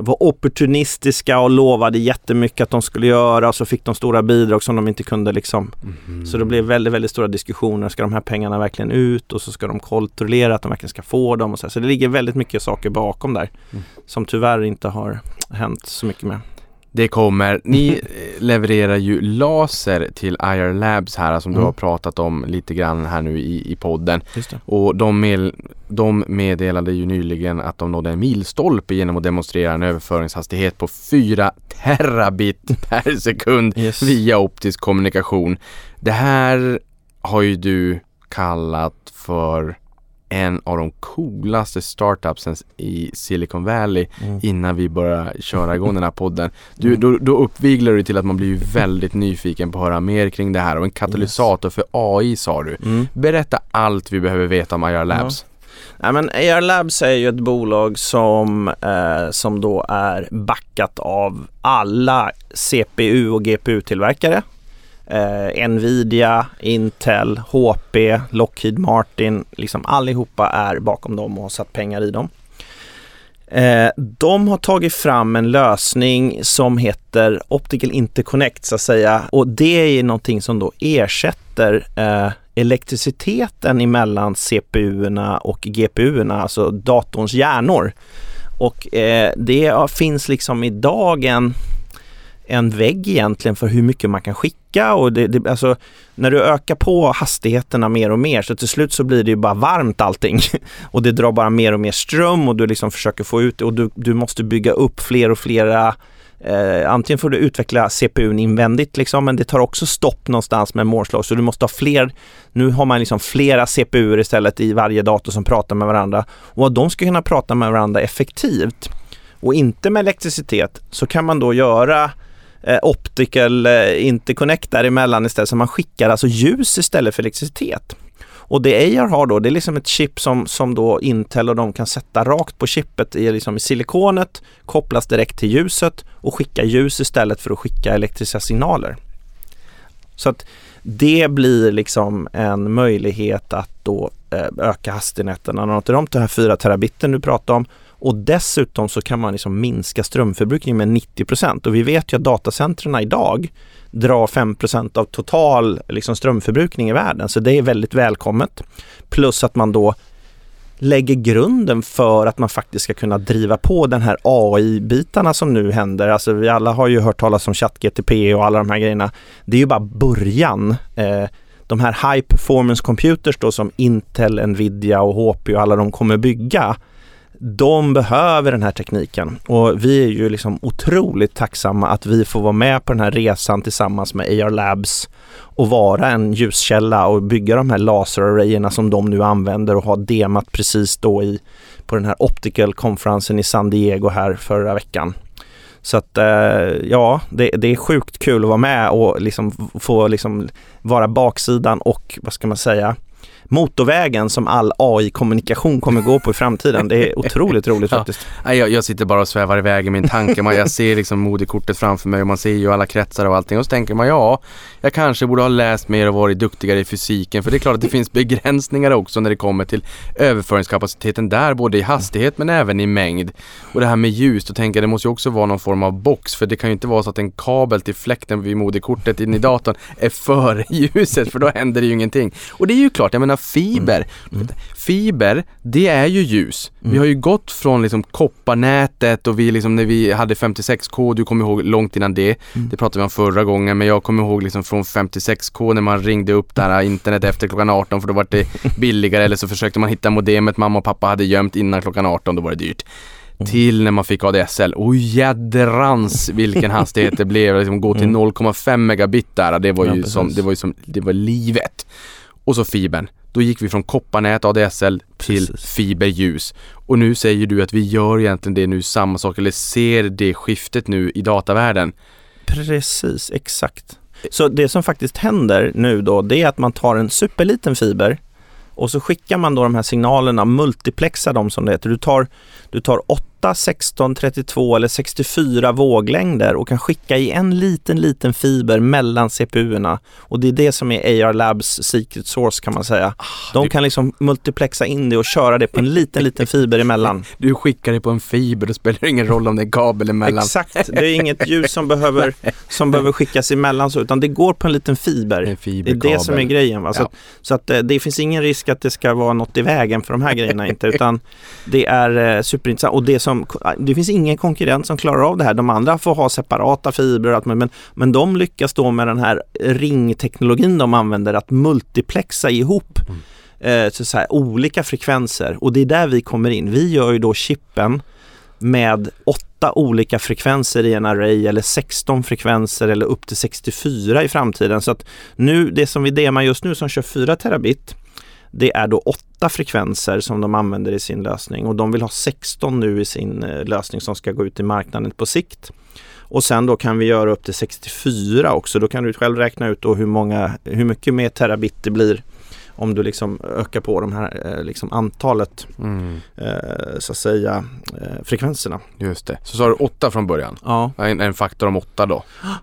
var opportunistiska och lovade jättemycket att de skulle göra och så fick de stora bidrag som de inte kunde liksom. Så det blev väldigt, väldigt stora diskussioner. Ska de här pengarna verkligen ut och så ska de kontrollera att de verkligen ska få dem och så, här. så det ligger väldigt mycket saker bakom där Mm. som tyvärr inte har hänt så mycket med. Det kommer. Ni eh, levererar ju laser till IR Labs här som du Mm. har pratat om lite grann här nu i, i podden. Och de, med, de meddelade ju nyligen att de nådde en milstolpe genom att demonstrera en överföringshastighet på 4 terabit <laughs> per sekund Yes. via optisk kommunikation. Det här har ju du kallat för en av de coolaste startupsen i Silicon Valley Mm. innan vi börjar köra igång den här <laughs> podden. Du, då, då uppviglar du till att man blir väldigt nyfiken på att höra mer kring det här och en katalysator för AI sa du. Mm. Berätta allt vi behöver veta om IR Labs. Nej, men AR Labs är ju ett bolag som, eh, som då är backat av alla CPU och GPU-tillverkare. Eh, Nvidia, Intel, HP, Lockheed Martin, liksom allihopa är bakom dem och har satt pengar i dem. Eh, de har tagit fram en lösning som heter Optical Interconnect så att säga och det är någonting som då ersätter eh, elektriciteten emellan CPU-erna och GPU-erna, alltså datorns hjärnor. Och eh, det finns liksom idag en, en vägg egentligen för hur mycket man kan skicka och det, det, alltså, när du ökar på hastigheterna mer och mer så till slut så blir det ju bara varmt allting. <laughs> Och det drar bara mer och mer ström och du liksom försöker få ut det och du, du måste bygga upp fler och flera Eh, antingen får du utveckla CPUn invändigt liksom, men det tar också stopp någonstans med målslag. Så du måste ha fler, nu har man liksom flera CPUer istället i varje dator som pratar med varandra. Och att de ska kunna prata med varandra effektivt och inte med elektricitet så kan man då göra eh, Eh, optical eh, interconnect däremellan istället så man skickar alltså ljus istället för elektricitet. Och det AR har då, det är liksom ett chip som, som då Intel och de kan sätta rakt på chippet i, liksom i silikonet, kopplas direkt till ljuset och skicka ljus istället för att skicka elektriska signaler. Så att det blir liksom en möjlighet att då eh, öka hastigheterna något de här 4 terabiten du pratade om och dessutom så kan man liksom minska strömförbrukningen med 90 procent. och vi vet ju att datacentren idag drar 5 procent av total liksom, strömförbrukning i världen så det är väldigt välkommet. Plus att man då lägger grunden för att man faktiskt ska kunna driva på den här AI-bitarna som nu händer. Alltså vi alla har ju hört talas om ChatGTP och alla de här grejerna. Det är ju bara början. Eh, de här high performance computers då som Intel, Nvidia och HP och alla de kommer bygga de behöver den här tekniken och vi är ju liksom otroligt tacksamma att vi får vara med på den här resan tillsammans med AR Labs och vara en ljuskälla och bygga de här laserarrayerna som de nu använder och har demat precis då i på den här optical-konferensen i San Diego här förra veckan. Så att eh, ja, det, det är sjukt kul att vara med och liksom få liksom vara baksidan och vad ska man säga motorvägen som all AI-kommunikation kommer gå på i framtiden. Det är <laughs> otroligt roligt Ja. faktiskt. Nej, jag, jag sitter bara och svävar iväg i min tanke. Man, jag <laughs> ser liksom moderkortet framför mig och man ser ju alla kretsar och allting. Och så tänker man ja, jag kanske borde ha läst mer och varit duktigare i fysiken. För det är klart att det finns begränsningar också när det kommer till överföringskapaciteten där, både i hastighet men även i mängd. Och det här med ljus, då tänker jag det måste ju också vara någon form av box. För det kan ju inte vara så att en kabel till fläkten vid moderkortet in i datorn är före <laughs> ljuset, för då händer det ju ingenting. Och det är ju klart, jag menar fiber. Mm. Mm. Fiber, det är ju ljus. Vi har ju gått från liksom kopparnätet och vi liksom när vi hade 56k, du kommer ihåg långt innan det. Det pratade vi om förra gången, men jag kommer ihåg liksom från 56k när man ringde upp det här internet efter klockan 18 för då var det <laughs> billigare eller så försökte man hitta modemet mamma och pappa hade gömt innan klockan 18, då var det dyrt. Till när man fick ADSL. Och jädrans vilken <laughs> hastighet det blev. Liksom gå till 0,5 megabit där. Det var Ja, ju precis. som, det var ju som, det var livet. Och så fibern. Då gick vi från kopparnät ADSL till Precis. fiberljus. Och nu säger du att vi gör egentligen det nu samma sak eller ser det skiftet nu i datavärlden. Precis, exakt. Så det som faktiskt händer nu då, det är att man tar en superliten fiber och så skickar man då de här signalerna, multiplexar dem som det heter. Du tar, du tar 8, 16, 32 eller 64 våglängder och kan skicka i en liten, liten fiber mellan CPU-erna. Och det är det som är AR Labs secret source kan man säga. De du- kan liksom multiplexa in det och köra det på en liten, liten fiber emellan. <laughs> Du skickar det på en fiber, då spelar det ingen roll om det är kabel emellan. Exakt, det är inget <laughs> ljus som behöver, som behöver skickas emellan så, utan det går på en liten fiber. En Det är det som är grejen. Va? Så, Ja. att, så att eh, det finns ingen risk att det ska vara något i vägen för de här grejerna inte, utan det är eh, superintressant. Och det som, det finns ingen konkurrent som klarar av det här. De andra får ha separata fibrer och allt, men, men de lyckas då med den här ringteknologin de använder att multiplexa ihop eh, så, så här, olika frekvenser och det är där vi kommer in. Vi gör ju då chippen med åtta olika frekvenser i en array eller 16 frekvenser eller upp till 64 i framtiden. Så att nu, det som vi demar just nu som kör 4 terabit det är då åtta frekvenser som de använder i sin lösning och de vill ha 16 nu i sin eh, lösning som ska gå ut i marknaden på sikt. Och sen då kan vi göra upp till 64 också. Då kan du själv räkna ut då hur, många, hur mycket mer terabit det blir om du liksom ökar på de här eh, liksom antalet Mm, eh, så att säga eh, frekvenserna. just det. Så sa du åtta från början. Ja, En, en faktor om åtta då.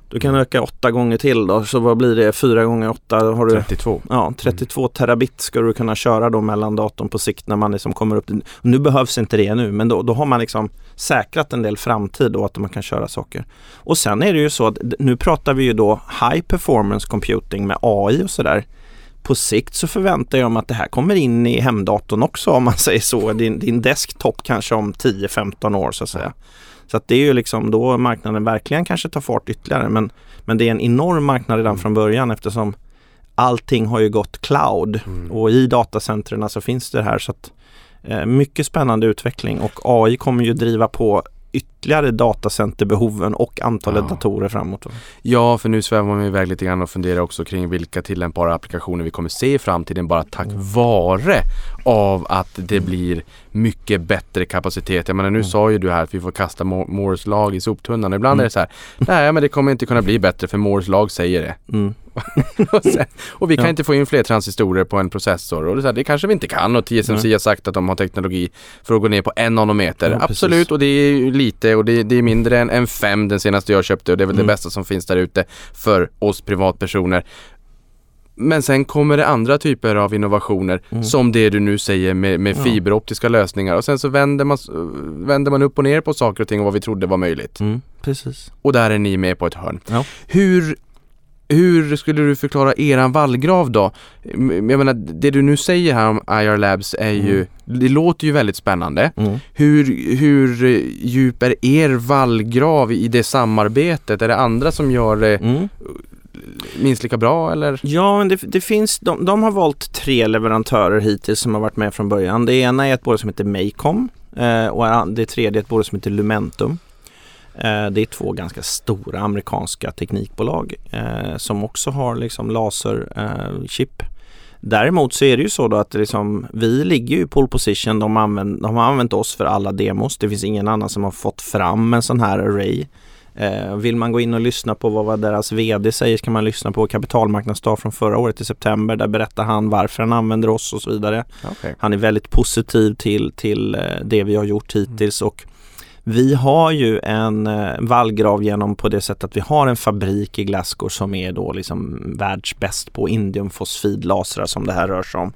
du kan öka åtta gånger till då. Så vad blir det? Fyra gånger åtta har du 32. Ja, 32 terabit ska du kunna köra då mellan datorn på sikt när man liksom kommer upp. Nu behövs inte det nu men då, då har man liksom säkrat en del framtid och att man kan köra saker. Och sen är det ju så att nu pratar vi ju då high performance computing med AI och sådär. På sikt så förväntar jag mig att det här kommer in i hemdatorn också om man <laughs> säger så. Din, din desktop kanske om 10-15 år så att säga. Så att det är ju liksom då marknaden verkligen kanske tar fart ytterligare. Men, men det är en enorm marknad redan från början eftersom allting har ju gått cloud och i datacentren så finns det här så att eh, mycket spännande utveckling och AI kommer ju driva på ytterligare datacenterbehoven och antalet Ja. datorer framåt. Ja, för nu svävar man iväg lite grann och funderar också kring vilka tillämpbara applikationer vi kommer se i framtiden bara tack vare av att det blir mycket bättre kapacitet. Jag menar nu sa ju du här att vi får kasta Mo- Moores lag i soptunnan. Ibland är det så här, nej men det kommer inte kunna bli bättre för Moores lag säger det. Mm. <laughs> och, sen, och vi kan Ja. inte få in fler transistorer på en processor. Och det, här, det kanske vi inte kan och TSMC har sagt att de har teknologi för att gå ner på en nanometer. Ja, precis. Absolut och det är ju lite och det, det är mindre än, än fem den senaste jag köpte och det är väl Mm. det bästa som finns där ute för oss privatpersoner. Men sen kommer det andra typer av innovationer Mm. som det du nu säger med, med Ja. fiberoptiska lösningar och sen så vänder man, vänder man upp och ner på saker och ting och vad vi trodde var möjligt. Mm, precis. Och där är ni med på ett hörn. Ja. Hur, hur skulle du förklara eran vallgrav då? Jag menar, det du nu säger här om IR Labs är ju, det låter ju väldigt spännande. Mm. Hur, hur djup är er vallgrav i det samarbetet? Är det andra som gör det Mm. minst lika bra eller? Ja, men det, det finns, de, de har valt tre leverantörer hittills som har varit med från början. Det ena är ett bolag som heter Maycom eh, och det tredje är ett bolag som heter Lumentum. Eh, det är två ganska stora amerikanska teknikbolag eh, som också har liksom laserchip. Däremot så är det ju så då att liksom, vi ligger i pole position. De, använd, de har använt oss för alla demos. Det finns ingen annan som har fått fram en sån här array. Eh, vill man gå in och lyssna på vad deras VD säger så kan man lyssna på kapitalmarknadsdag från förra året i september. Där berättar han varför han använder oss och så vidare. Okay. Han är väldigt positiv till, till eh, det vi har gjort hittills och vi har ju en eh, vallgrav genom på det sättet att vi har en fabrik i Glasgow som är då liksom världsbäst på indiumfosfidlasrar som det här rör sig om.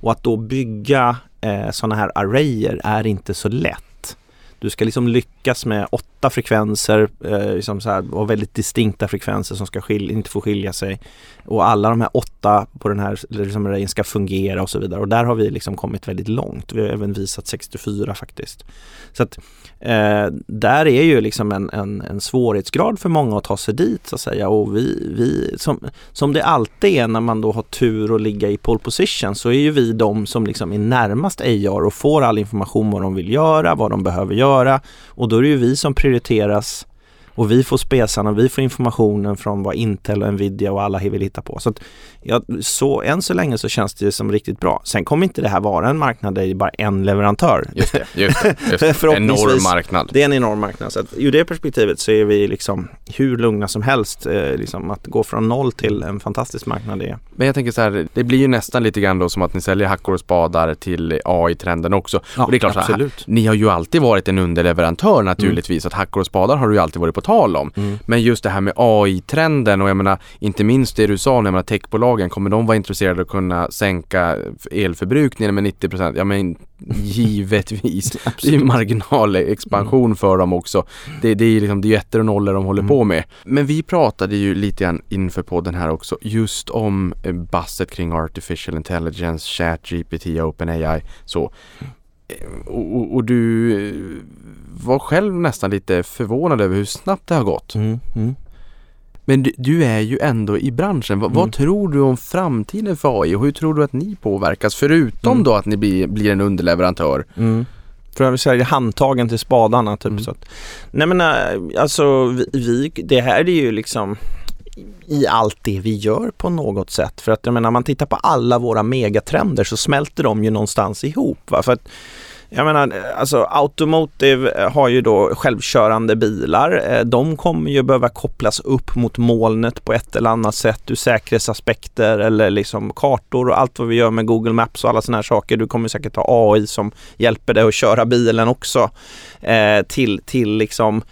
Och att då bygga eh, sådana här arrayer är inte så lätt. Du ska liksom lyckas med åtta frekvenser eh, liksom så här, och väldigt distinkta frekvenser som ska skilja, inte får skilja sig. Och alla de här åtta på den här liksom, ska fungera och så vidare. Och där har vi liksom kommit väldigt långt. Vi har även visat 64 faktiskt. Så att eh, där är ju liksom en, en, en svårighetsgrad för många att ta sig dit så att säga. Och vi, vi som, som det alltid är när man då har tur att ligga i pole position så är ju vi de som liksom är närmast AR och får all information vad de vill göra, vad de behöver göra. Och då är det ju vi som prioriterar prioriteras och vi får spesarna och vi får informationen från vad Intel och Nvidia och alla vill hitta på. Så, att, ja, så än så länge så känns det som riktigt bra. Sen kommer inte det här vara en marknad där det är bara en leverantör. Just det, just det. Just det. <laughs> Enorm marknad. Det är en enorm marknad. Så att, ur det perspektivet så är vi liksom hur lugna som helst. Eh, liksom att gå från noll till en fantastisk marknad det är. Men jag tänker så här, det blir ju nästan lite grann då som att ni säljer hackor och spadar till AI-trenden också. Ja, och det är klart så här, absolut. ni har ju alltid varit en underleverantör naturligtvis. Att hackor och spadar har det ju alltid varit på tal om. Mm. Men just det här med AI-trenden och jag menar inte minst det du sa, jag menar techbolagen, kommer de vara intresserade av att kunna sänka elförbrukningen med 90%? Ja men givetvis. <laughs> det är ju marginalexpansion för dem också. Det, det är ju liksom, det är ettor och nollor de håller på med. Men vi pratade ju lite grann inför podden här också just om eh, basset kring artificial intelligence, chat GPT, OpenAI så. Och, och, du eh, var själv nästan lite förvånad över hur snabbt det har gått. Mm, mm. Men du, du är ju ändå i branschen. Va, Mm. Vad tror du om framtiden för AI och hur tror du att ni påverkas? Förutom Mm. då att ni blir, blir en underleverantör. Mm. För jag vill säga handtagen till spadarna typ. Mm. Så att, nej men äh, alltså vi, vi, det här är ju liksom i allt det vi gör på något sätt. För att jag menar, om man tittar på alla våra megatrender så smälter de ju någonstans ihop. Va? För att, jag menar, alltså Automotive eh, har ju då självkörande bilar. Eh, de kommer ju behöva kopplas upp mot molnet på ett eller annat sätt ur säkerhetsaspekter eller liksom kartor och allt vad vi gör med Google Maps och alla sådana här saker. Du kommer säkert ha AI som hjälper dig att köra bilen också eh, till, till liksom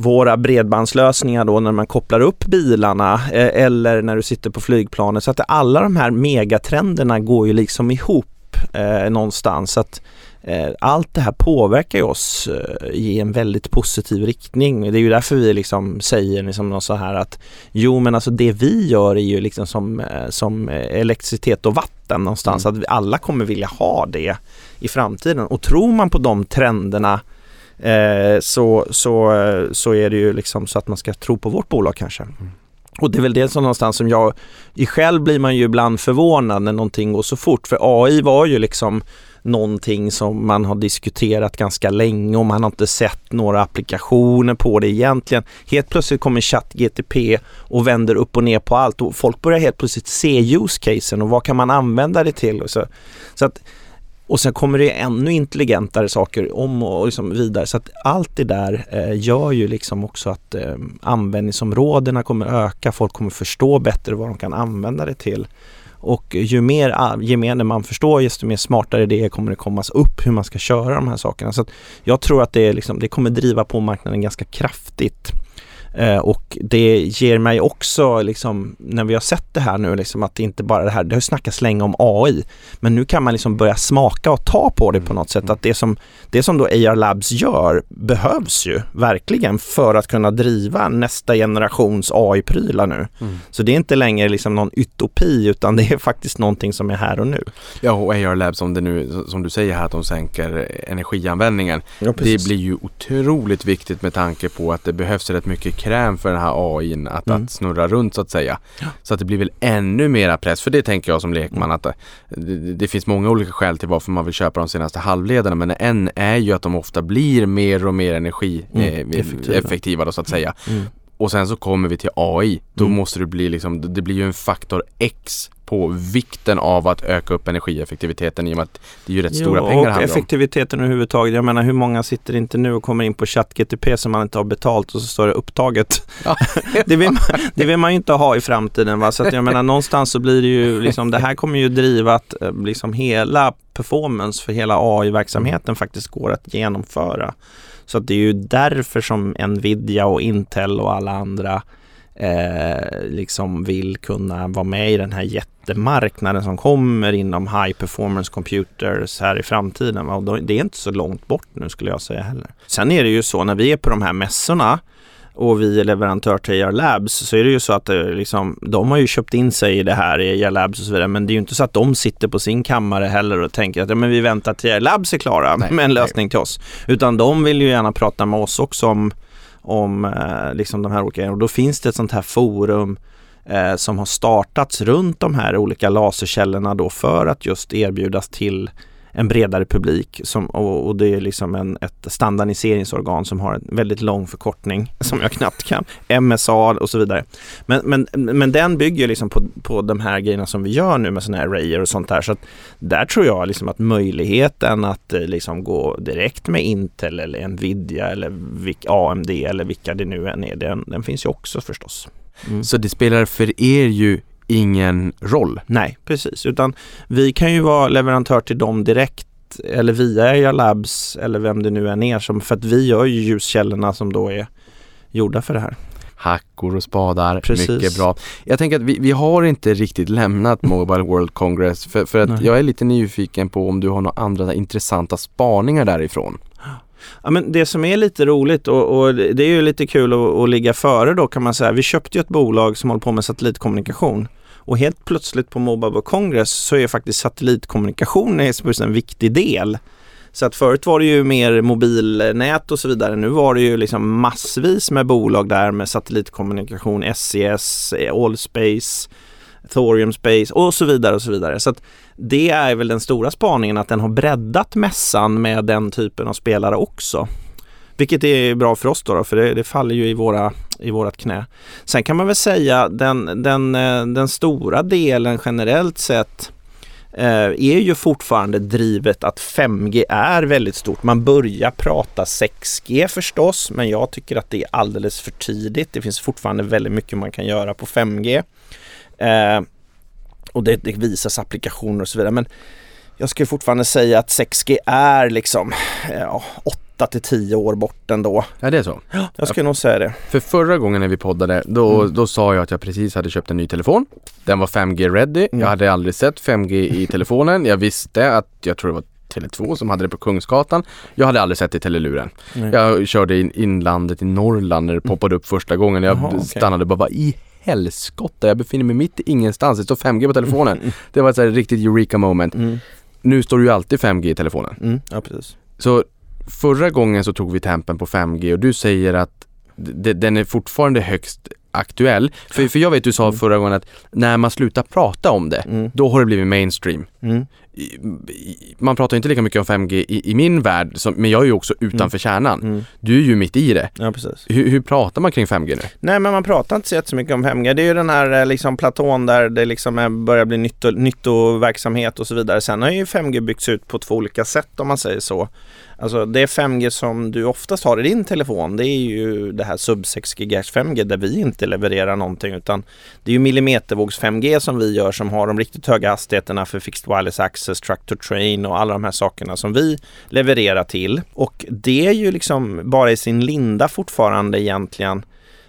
våra bredbandslösningar då när man kopplar upp bilarna eh, eller när du sitter på flygplanet. Så att alla de här megatrenderna går ju liksom ihop eh, någonstans. Så att eh, allt det här påverkar ju oss eh, i en väldigt positiv riktning. Det är ju därför vi liksom säger liksom något så här att jo men alltså det vi gör är ju liksom som, eh, som elektricitet och vatten någonstans. Att vi alla kommer vilja ha det i framtiden. Och tror man på de trenderna eh, så, så, så är det ju liksom så att man ska tro på vårt bolag kanske. Och det är väl det som någonstans som jag, i själv blir man ju ibland förvånad när någonting går så fort. För AI var ju liksom någonting som man har diskuterat ganska länge och man har inte sett några applikationer på det egentligen. Helt plötsligt kommer ChatGTP och vänder upp och ner på allt och folk börjar helt plötsligt se use casen och vad kan man använda det till? Och så, så att och sen kommer det ännu intelligentare saker om och liksom vidare. Så att allt det där eh, gör ju liksom också att eh, användningsområdena kommer öka. Folk kommer förstå bättre vad de kan använda det till. Och ju mer ah, gemene man förstår, desto mer smartare idéer kommer det kommas upp hur man ska köra de här sakerna. Så att jag tror att det, är liksom, det kommer driva på marknaden ganska kraftigt. Eh, och det ger mig också, liksom, när vi har sett det här nu, liksom, att det inte bara det här, det har ju snackats länge om AI, men nu kan man liksom börja smaka och ta på det på något sätt. Att det som, det som då AR Labs gör behövs ju verkligen för att kunna driva nästa generations AI-prylar nu. Så det är inte längre liksom någon utopi utan det är faktiskt någonting som är här och nu. Ja, och AR Labs som det nu, som du säger här, att de sänker energianvändningen. Ja, Det blir ju otroligt viktigt med tanke på att det behövs rätt mycket kräm för den här AIn att, Mm. att snurra runt så att säga. Så att det blir väl ännu mera press, för det tänker jag som lekman att det, det, det finns många olika skäl till varför man vill köpa de senaste halvledarna men en är ju att de ofta blir mer och mer energieffektiva Mm, eh, då så att säga. Mm. Och sen så kommer vi till AI. Då Mm. måste det bli liksom, det blir ju en faktor X på vikten av att öka upp energieffektiviteten i och med att det är ju rätt stora Jo, pengar det och handlar om. effektiviteten överhuvudtaget. Jag menar hur många sitter inte nu och kommer in på ChatGTP som man inte har betalt och så står det upptaget. Ja. <laughs> det, vill man, det vill man ju inte ha i framtiden. Va? Så att jag menar någonstans så blir det ju liksom, det här kommer ju driva att eh, liksom hela performance för hela AI-verksamheten faktiskt går att genomföra. Så att det är ju därför som Nvidia och Intel och alla andra eh, liksom vill kunna vara med i den här jättemarknaden som kommer inom high performance computers här i framtiden. Och det är inte så långt bort nu skulle jag säga heller. Sen är det ju så när vi är på de här mässorna och vi är leverantör till AR Labs så är det ju så att det liksom, de har ju köpt in sig i det här i AR Labs och så vidare men det är ju inte så att de sitter på sin kammare heller och tänker att ja, men vi väntar till AR Labs är klara Nej, med en lösning till oss. Utan de vill ju gärna prata med oss också om, om eh, liksom de här olika och då finns det ett sånt här forum eh, som har startats runt de här olika laserkällorna då för att just erbjudas till en bredare publik som, och, och det är liksom en, ett standardiseringsorgan som har en väldigt lång förkortning <laughs> som jag knappt kan. MSA och så vidare. Men, men, men den bygger liksom på, på de här grejerna som vi gör nu med sådana här arrayer och sånt där. Så att där tror jag liksom att möjligheten att eh, liksom gå direkt med Intel eller Nvidia eller AMD eller vilka det nu än är, den, den finns ju också förstås. Mm. Så det spelar för er ju ingen roll. Nej, precis. Utan vi kan ju vara leverantör till dem direkt eller via Area Labs eller vem det nu än är. Som, för att vi gör ju ljuskällorna som då är gjorda för det här. Hackor och spadar, Precis. mycket bra. Jag tänker att vi, vi har inte riktigt lämnat Mobile World Congress för, för att Nej. jag är lite nyfiken på om du har några andra intressanta spaningar därifrån. Ja, men det som är lite roligt och, och det är ju lite kul att, att ligga före då kan man säga. Vi köpte ju ett bolag som håller på med satellitkommunikation. Och helt plötsligt på Mobile World Congress så är faktiskt satellitkommunikation en viktig del. Så att förut var det ju mer mobilnät och så vidare. Nu var det ju liksom massvis med bolag där med satellitkommunikation, SES, Allspace, Thorium Space och så vidare och så vidare. Så att det är väl den stora spaningen att den har breddat mässan med den typen av spelare också. Vilket är bra för oss då, då för det, det, faller ju i, våra, i vårat knä. Sen kan man väl säga den, den, eh, den stora delen generellt sett eh, är ju fortfarande drivet att 5G är väldigt stort. Man börjar prata 6G förstås, men jag tycker att det är alldeles för tidigt. Det finns fortfarande väldigt mycket man kan göra på 5G. Eh, och det, det visas applikationer och så vidare. Men jag skulle fortfarande säga att 6G är liksom eh, ja, 8 till 10 år bort ändå. Ja det är så? Ja, jag skulle nog säga det. För förra gången när vi poddade då, Mm. då sa jag att jag precis hade köpt en ny telefon. Den var 5G ready. Mm. Jag hade aldrig sett 5G i telefonen. Jag visste att, jag tror det var Tele2 som hade det på Kungsgatan. Jag hade aldrig sett det i teleluren. Nej. Jag körde in inlandet i Norrland när det poppade upp första gången. Jag Jaha, okej. stannade bara, vad i helskotta? Jag befinner mig mitt i ingenstans. Det står 5G på telefonen. Det var ett så riktigt eureka moment. Mm. Nu står det ju alltid 5G i telefonen. Mm. Ja, precis. Så förra gången så tog vi tempen på 5G och du säger att den är fortfarande högst aktuell. För, för jag vet du sa förra gången att när man slutar prata om det, Mm. då har det blivit mainstream. Mm. Man pratar inte lika mycket om 5G i, i min värld, som, men jag är ju också utanför kärnan. Mm. Du är ju mitt i det. Ja, precis. Hur, hur pratar man kring 5G nu? Nej, men man pratar inte så jättemycket om 5G. Det är ju den här eh, liksom platån där det liksom är, börjar bli nytto, nyttoverksamhet och så vidare. Sen har ju 5G byggts ut på två olika sätt om man säger så. Alltså det 5G som du oftast har i din telefon det är ju det här sub 6 GHz 5G där vi inte levererar någonting utan det är ju millimetervågs 5G som vi gör som har de riktigt höga hastigheterna för fixed wireless access, truck to train och alla de här sakerna som vi levererar till. Och det är ju liksom bara i sin linda fortfarande egentligen.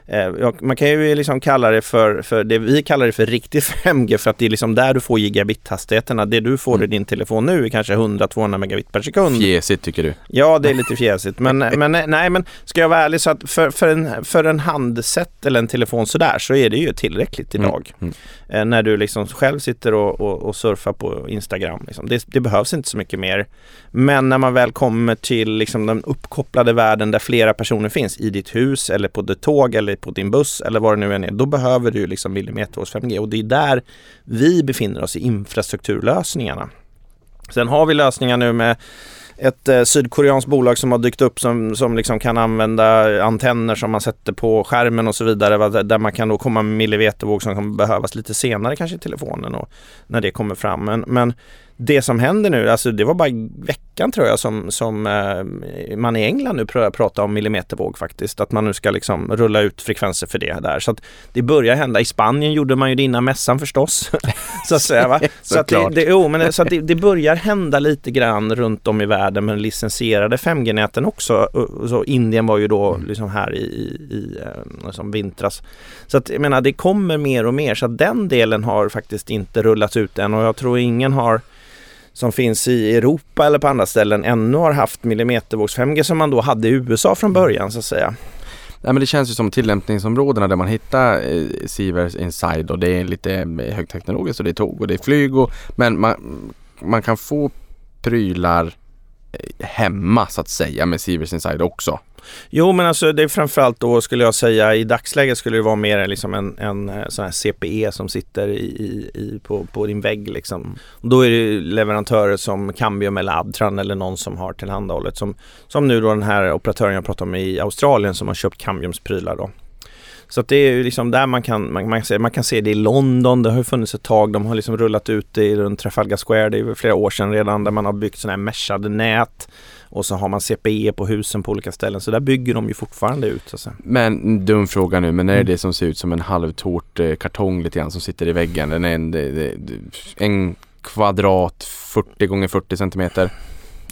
Eh, Man kan ju liksom kalla det för, för det vi kallar det för riktig <laughs> 5G för att det är liksom där du får gigabit-hastigheterna. Det du får i din telefon nu är kanske 100-200 megabit per sekund. Fjäsigt tycker du? Ja, det är lite fjäsigt. Men, <laughs> men nej, men ska jag vara ärlig så att för, för, en, för en handset eller en telefon sådär så är det ju tillräckligt idag. Mm. Eh, när du liksom själv sitter och, och, och surfar på Instagram. Liksom. Det, det behövs inte så mycket mer. Men när man väl kommer till liksom den uppkopplade världen där flera personer finns i ditt hus eller på ditt tåg eller på din buss eller vad det nu än är. Då behöver du liksom millimetervågs 5G och det är där vi befinner oss i infrastrukturlösningarna. Sen har vi lösningar nu med ett eh, sydkoreanskt bolag som har dykt upp som, som liksom kan använda antenner som man sätter på skärmen och så vidare. va, Där man kan då komma med millimetervåg som kan behövas lite senare kanske i telefonen och när det kommer fram. Men, men det som händer nu, alltså det var bara i veckan tror jag som, som eh, man i England nu börjar prata om millimetervåg faktiskt. Att man nu ska liksom rulla ut frekvenser för det där. Så att det börjar hända. I Spanien gjorde man ju det innan mässan förstås. <laughs> så att säga va. <laughs> Så att det, det, jo, men så att det, det börjar hända lite grann runt om i världen med licensierade 5G-näten också. Så Indien var ju då liksom här i, i, i eh, som vintras. Så att jag menar det kommer mer och mer så att den delen har faktiskt inte rullats ut än och jag tror ingen har som finns i Europa eller på andra ställen ännu har haft millimetervågs 5G som man då hade i USA från början så att säga. Nej men det känns ju som tillämpningsområdena där man hittar eh, Sivers Inside och det är lite eh, högteknologiskt och det är tåg och det är flyg och men man, man kan få prylar eh, hemma så att säga med Sivers Inside också. Jo men alltså det är framförallt då skulle jag säga i dagsläget skulle det vara mer liksom en, en eh, sån här CPE som sitter i, i, på, på din vägg liksom. Och då är det leverantörer som Cambium eller Adtran eller någon som har tillhandahållet som, som nu då den här operatören jag pratade om i Australien som har köpt Cambiums prylar då. Så att det är ju liksom där man kan, man, man, kan se, man kan se det i London, det har ju funnits ett tag, de har liksom rullat ut det runt Trafalgar Square, det är flera år sedan redan, där man har byggt sådana här meshade nät och så har man CPE på husen på olika ställen, så där bygger de ju fortfarande ut. Så att säga. Men dum fråga nu, men är det Mm. det som ser ut som en halvtårt eh, kartong lite grann som sitter i väggen? Den är en, en kvadrat 40 gånger 40 centimeter.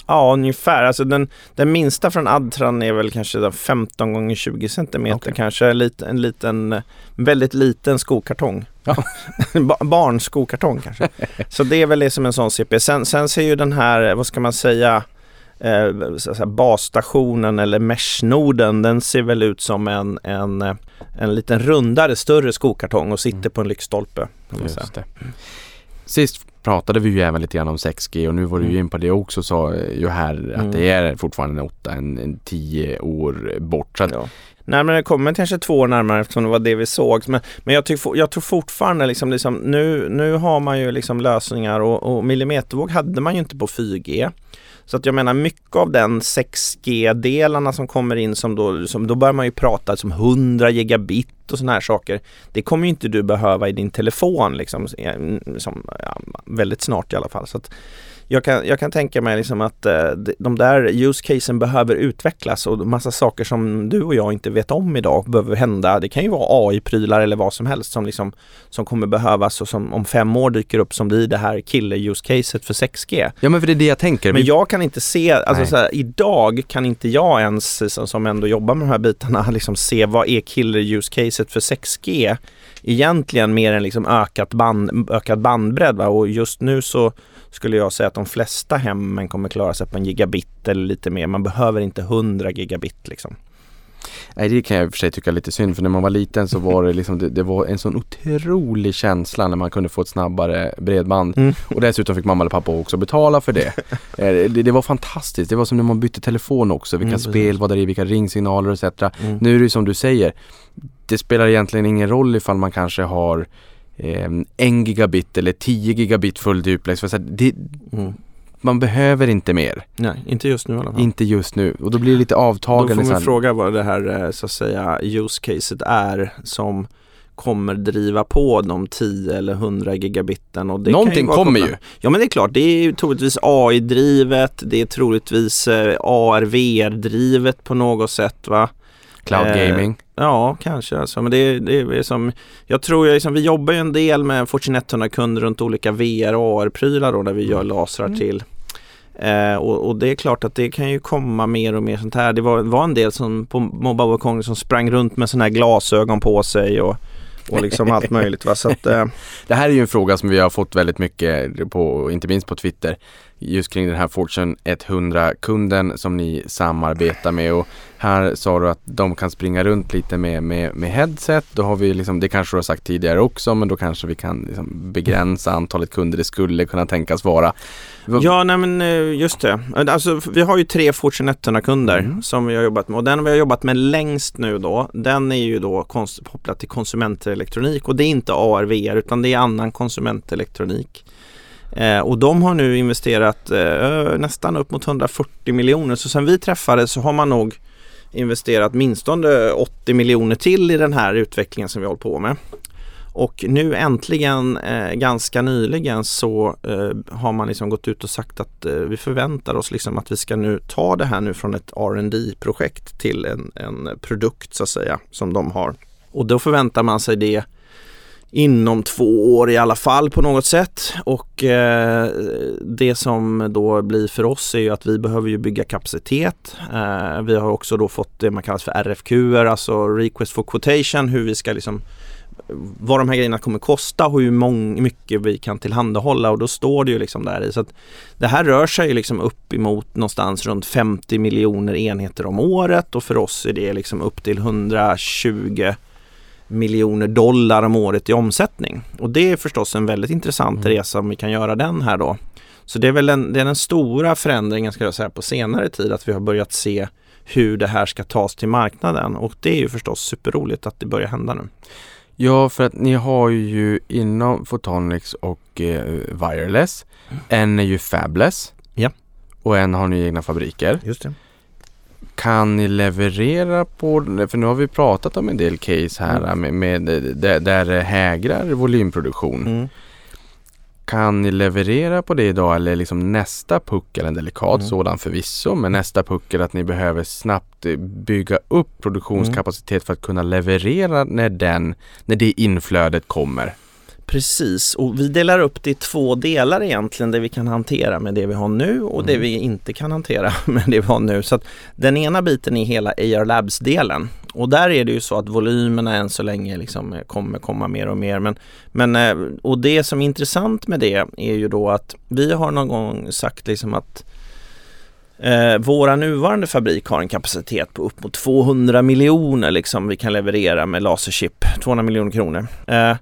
Ja, ungefär. Alltså den, den minsta från Adtran är väl kanske den 15 gånger 20 centimeter Okej. kanske. En liten, en liten, väldigt liten skokartong. Ja. <laughs> Ba- Barnskokartong kanske. <laughs> Så det är väl som en sån CP. Sen, sen ser ju den här, vad ska man säga, eh, basstationen eller meshnoden, den ser väl ut som en, en, eh, en liten rundare, större skokartong och sitter på en lyktstolpe. Sist pratade vi ju även lite grann om 6G och nu var du ju Mm. in på det också sa ju här att Mm. det är fortfarande en 8, en, en 10 år bort. Så att, Ja. Det kommer kanske två år närmare eftersom det var det vi såg. Men, men jag, tycker, jag tror fortfarande liksom, liksom nu, nu har man ju liksom lösningar och, och millimetervåg hade man ju inte på 4G. Så att jag menar mycket av den 6G-delarna som kommer in som då, som då börjar man ju prata som 100 gigabit och sådana här saker. Det kommer ju inte du behöva i din telefon liksom, som, ja, väldigt snart i alla fall. Så att jag, kan, jag kan tänka mig liksom att eh, de- där use casen behöver utvecklas och massa saker som du och jag inte vet om idag behöver hända. Det kan ju vara AI-prylar eller vad som helst som, liksom, som kommer behövas och som om fem år dyker upp som blir det här killer-use-caset för 6G. ja men för det är det jag tänker. Men jag kan inte se, alltså så här, idag kan inte jag ens som, som ändå jobbar med de här bitarna <laughs> liksom se vad är killer use caset för 6G egentligen mer än liksom ökat band, ökad bandbredd va? och just nu så skulle jag säga att de flesta hemmen kommer klara sig på en gigabit eller lite mer. Man behöver inte 100 gigabit liksom. Nej det kan jag i och för sig tycka är lite synd för när man var liten så var det liksom det, det var en sån otrolig känsla när man kunde få ett snabbare bredband Mm. och dessutom fick mamma eller pappa också betala för det. <laughs> Eh, det. Det var fantastiskt. Det var som när man bytte telefon också. Vilka Mm, spel var det i, vilka ringsignaler etc. Mm. Nu är det som du säger. Det spelar egentligen ingen roll ifall man kanske har eh, en gigabit eller 10 gigabit full duplex. Det, Mm. man behöver inte mer. Nej, inte just nu i alla fall. Inte just nu. Och då blir det lite Då avtagande. får så vi här- fråga vad det här eh, så att säga use caset är som kommer driva på de 10 eller 100 gigabiten. Och det kan Någonting vara kommer ju. Ja men det är klart, det är ju troligtvis AI-drivet, det är troligtvis eh, AR-VR-drivet på något sätt va. Cloud Eh, gaming. Ja, kanske alltså. Men det, det är som, jag tror ju liksom, vi jobbar ju en del med Fortune 100-kunder runt olika VR och AR-prylar då, där vi gör lasrar Mm. till. Eh, och, och det är klart att det kan ju komma mer och mer sånt här. Det var, var en del som på Mobile World Congress som sprang runt med sådana här glasögon på sig och, och liksom allt möjligt. Va? Så att, eh, <laughs> Det här är ju en fråga som vi har fått väldigt mycket på, inte minst på Twitter. Just kring den här Fortune 100-kunden som ni samarbetar med och här sa du att de kan springa runt lite med, med, med headset. Då har vi liksom, det kanske du har sagt tidigare också, men då kanske vi kan liksom begränsa antalet kunder det skulle kunna tänkas vara. Ja, nej men eh, just det. Alltså, vi har ju tre Fortune 100-kunder Mm. som vi har jobbat med och den vi har jobbat med längst nu då, den är ju då kopplad till konsumentelektronik och det är inte AR, VR utan det är annan konsumentelektronik. Eh, och de har nu investerat eh, nästan upp mot 140 miljoner så sen vi träffades så har man nog investerat minst 80 miljoner till i den här utvecklingen som vi håller på med. Och nu äntligen, eh, ganska nyligen, så eh, har man liksom gått ut och sagt att eh, vi förväntar oss liksom att vi ska nu ta det här nu från ett rd projekt till en, en produkt så att säga som de har. Och då förväntar man sig det inom två år i alla fall på något sätt. Och eh, det som då blir för oss är ju att vi behöver ju bygga kapacitet. Eh, vi har också då fått det man kallar för RFQ, alltså Request for Quotation, hur vi ska liksom vad de här grejerna kommer kosta och hur mång, mycket vi kan tillhandahålla och då står det ju liksom där i. Så att det här rör sig ju liksom upp emot någonstans runt 50 miljoner enheter om året och för oss är det liksom upp till 120 miljoner dollar om året i omsättning. Och det är förstås en väldigt intressant Mm. resa om vi kan göra den här då. Så det är väl den, det är den stora förändringen ska jag säga på senare tid att vi har börjat se hur det här ska tas till marknaden och det är ju förstås superroligt att det börjar hända nu. Ja, för att ni har ju inom Photonics och eh, Wireless, en är ju Fabless Ja. och en har ni egna fabriker. Just det. Kan ni leverera på, för nu har vi pratat om en del case här Mm. med, med, där, där det hägrar volymproduktion. Mm. Kan ni leverera på det idag eller liksom nästa puckel, en delikat Mm. sådan förvisso, men nästa puckel att ni behöver snabbt eh, bygga upp produktionskapacitet för att kunna leverera när den, när det inflödet kommer? Precis, och vi delar upp det i två delar egentligen, det vi kan hantera med det vi har nu och det Mm. vi inte kan hantera <laughs> med det vi har nu. Så att den ena biten är hela AR Labs-delen och där är det ju så att volymerna än så länge liksom kommer komma mer och mer. Men, men, eh, och det som är intressant med det är ju då att vi har någon gång sagt liksom att Eh, våra nuvarande fabrik har en kapacitet på upp mot 200 miljoner liksom vi kan leverera med laserchip, 200 miljoner kronor. Eh,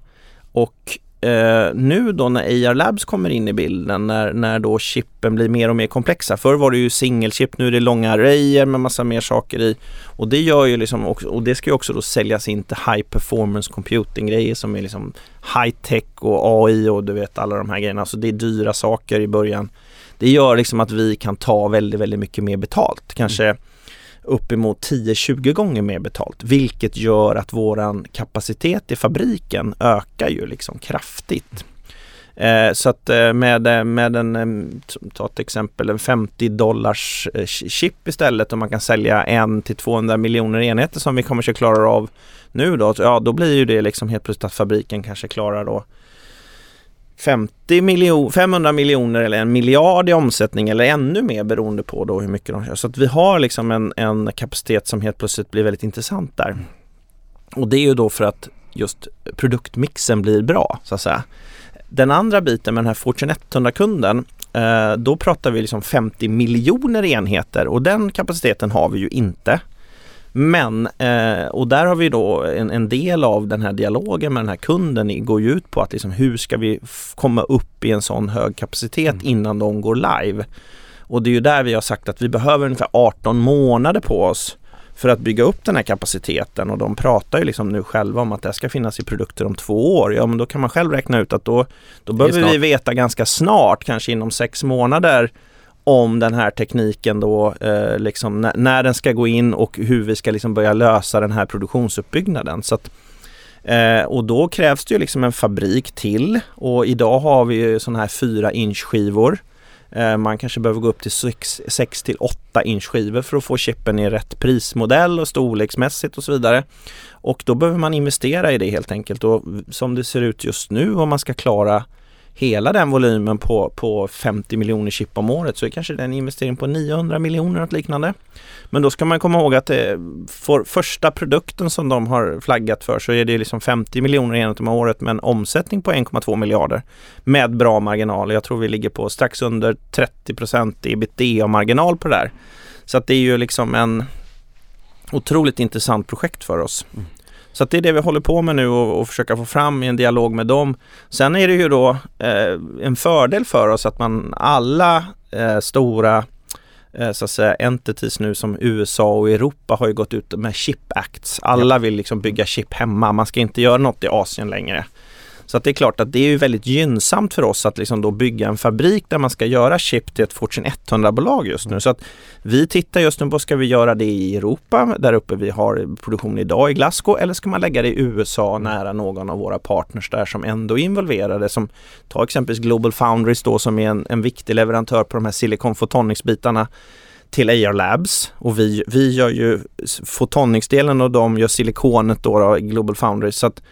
och eh, nu då när AR Labs kommer in i bilden, när, när då chippen blir mer och mer komplexa. Förr var det ju singelchip, nu är det långa arrayer med massa mer saker i. Och det gör ju liksom också, och det ska ju också då säljas in till high performance computing grejer som är liksom high tech och AI och du vet alla de här grejerna. Så det är dyra saker i början. Det gör liksom att vi kan ta väldigt, väldigt mycket mer betalt. Kanske uppemot 10-20 gånger mer betalt, vilket gör att våran kapacitet i fabriken ökar ju liksom kraftigt. Eh, så att eh, med, eh, med en, eh, ta ett exempel, en 50 dollars chip istället och man kan sälja en till 200 miljoner enheter som vi kommer att klara av nu då, ja då blir ju det liksom helt plötsligt att fabriken kanske klarar då 50 miljon, 500 miljoner eller en miljard i omsättning eller ännu mer beroende på då hur mycket de kör. Så att vi har liksom en, en kapacitet som helt plötsligt blir väldigt intressant där. Och det är ju då för att just produktmixen blir bra så att säga. Den andra biten med den här Fortune 100-kunden eh, då pratar vi liksom 50 miljoner enheter och den kapaciteten har vi ju inte. Men, eh, och där har vi då en, en, del av den här dialogen med den här kunden går ju ut på att liksom, hur ska vi komma upp i en sån hög kapacitet mm. innan de går live. Och det är ju där vi har sagt att vi behöver ungefär 18 månader på oss för att bygga upp den här kapaciteten och de pratar ju liksom nu själva om att det ska finnas i produkter om två år. Ja men då kan man själv räkna ut att då, då behöver vi veta ganska snart, kanske inom sex månader om den här tekniken då, eh, liksom när, när, den ska gå in och hur vi ska liksom börja lösa den här produktionsuppbyggnaden. Så att, eh, och då krävs det ju liksom en fabrik till och idag har vi ju sådana här 4 inch skivor. Eh, man kanske behöver gå upp till 6 till 8 inch skivor för att få chippen i rätt prismodell och storleksmässigt och så vidare. Och då behöver man investera i det helt enkelt och som det ser ut just nu om man ska klara hela den volymen på, på 50 miljoner chip om året så är kanske det en investering på 900 miljoner och liknande. Men då ska man komma ihåg att det, för första produkten som de har flaggat för så är det liksom 50 miljoner enheter om året med en omsättning på 1,2 miljarder med bra marginal. Jag tror vi ligger på strax under 30 procent ebitda-marginal på det där. Så att det är ju liksom en otroligt intressant projekt för oss. Mm. Så det är det vi håller på med nu och, och försöka få fram i en dialog med dem. Sen är det ju då eh, en fördel för oss att man alla eh, stora eh, så att säga entities nu som USA och Europa har ju gått ut med chip acts. Alla vill liksom bygga chip hemma. Man ska inte göra något i Asien längre. Så att det är klart att det är ju väldigt gynnsamt för oss att liksom då bygga en fabrik där man ska göra chip till ett Fortune 100-bolag just nu. Så att vi tittar just nu på, ska vi göra det i Europa, där uppe vi har produktion idag i Glasgow, eller ska man lägga det i USA nära någon av våra partners där som ändå är involverade, som ta exempelvis Global Foundries då som är en, en viktig leverantör på de här Silicon Photonics-bitarna till AR Labs och vi, vi gör ju photonics-delen och de gör silikonet då, då Global Foundries. Så att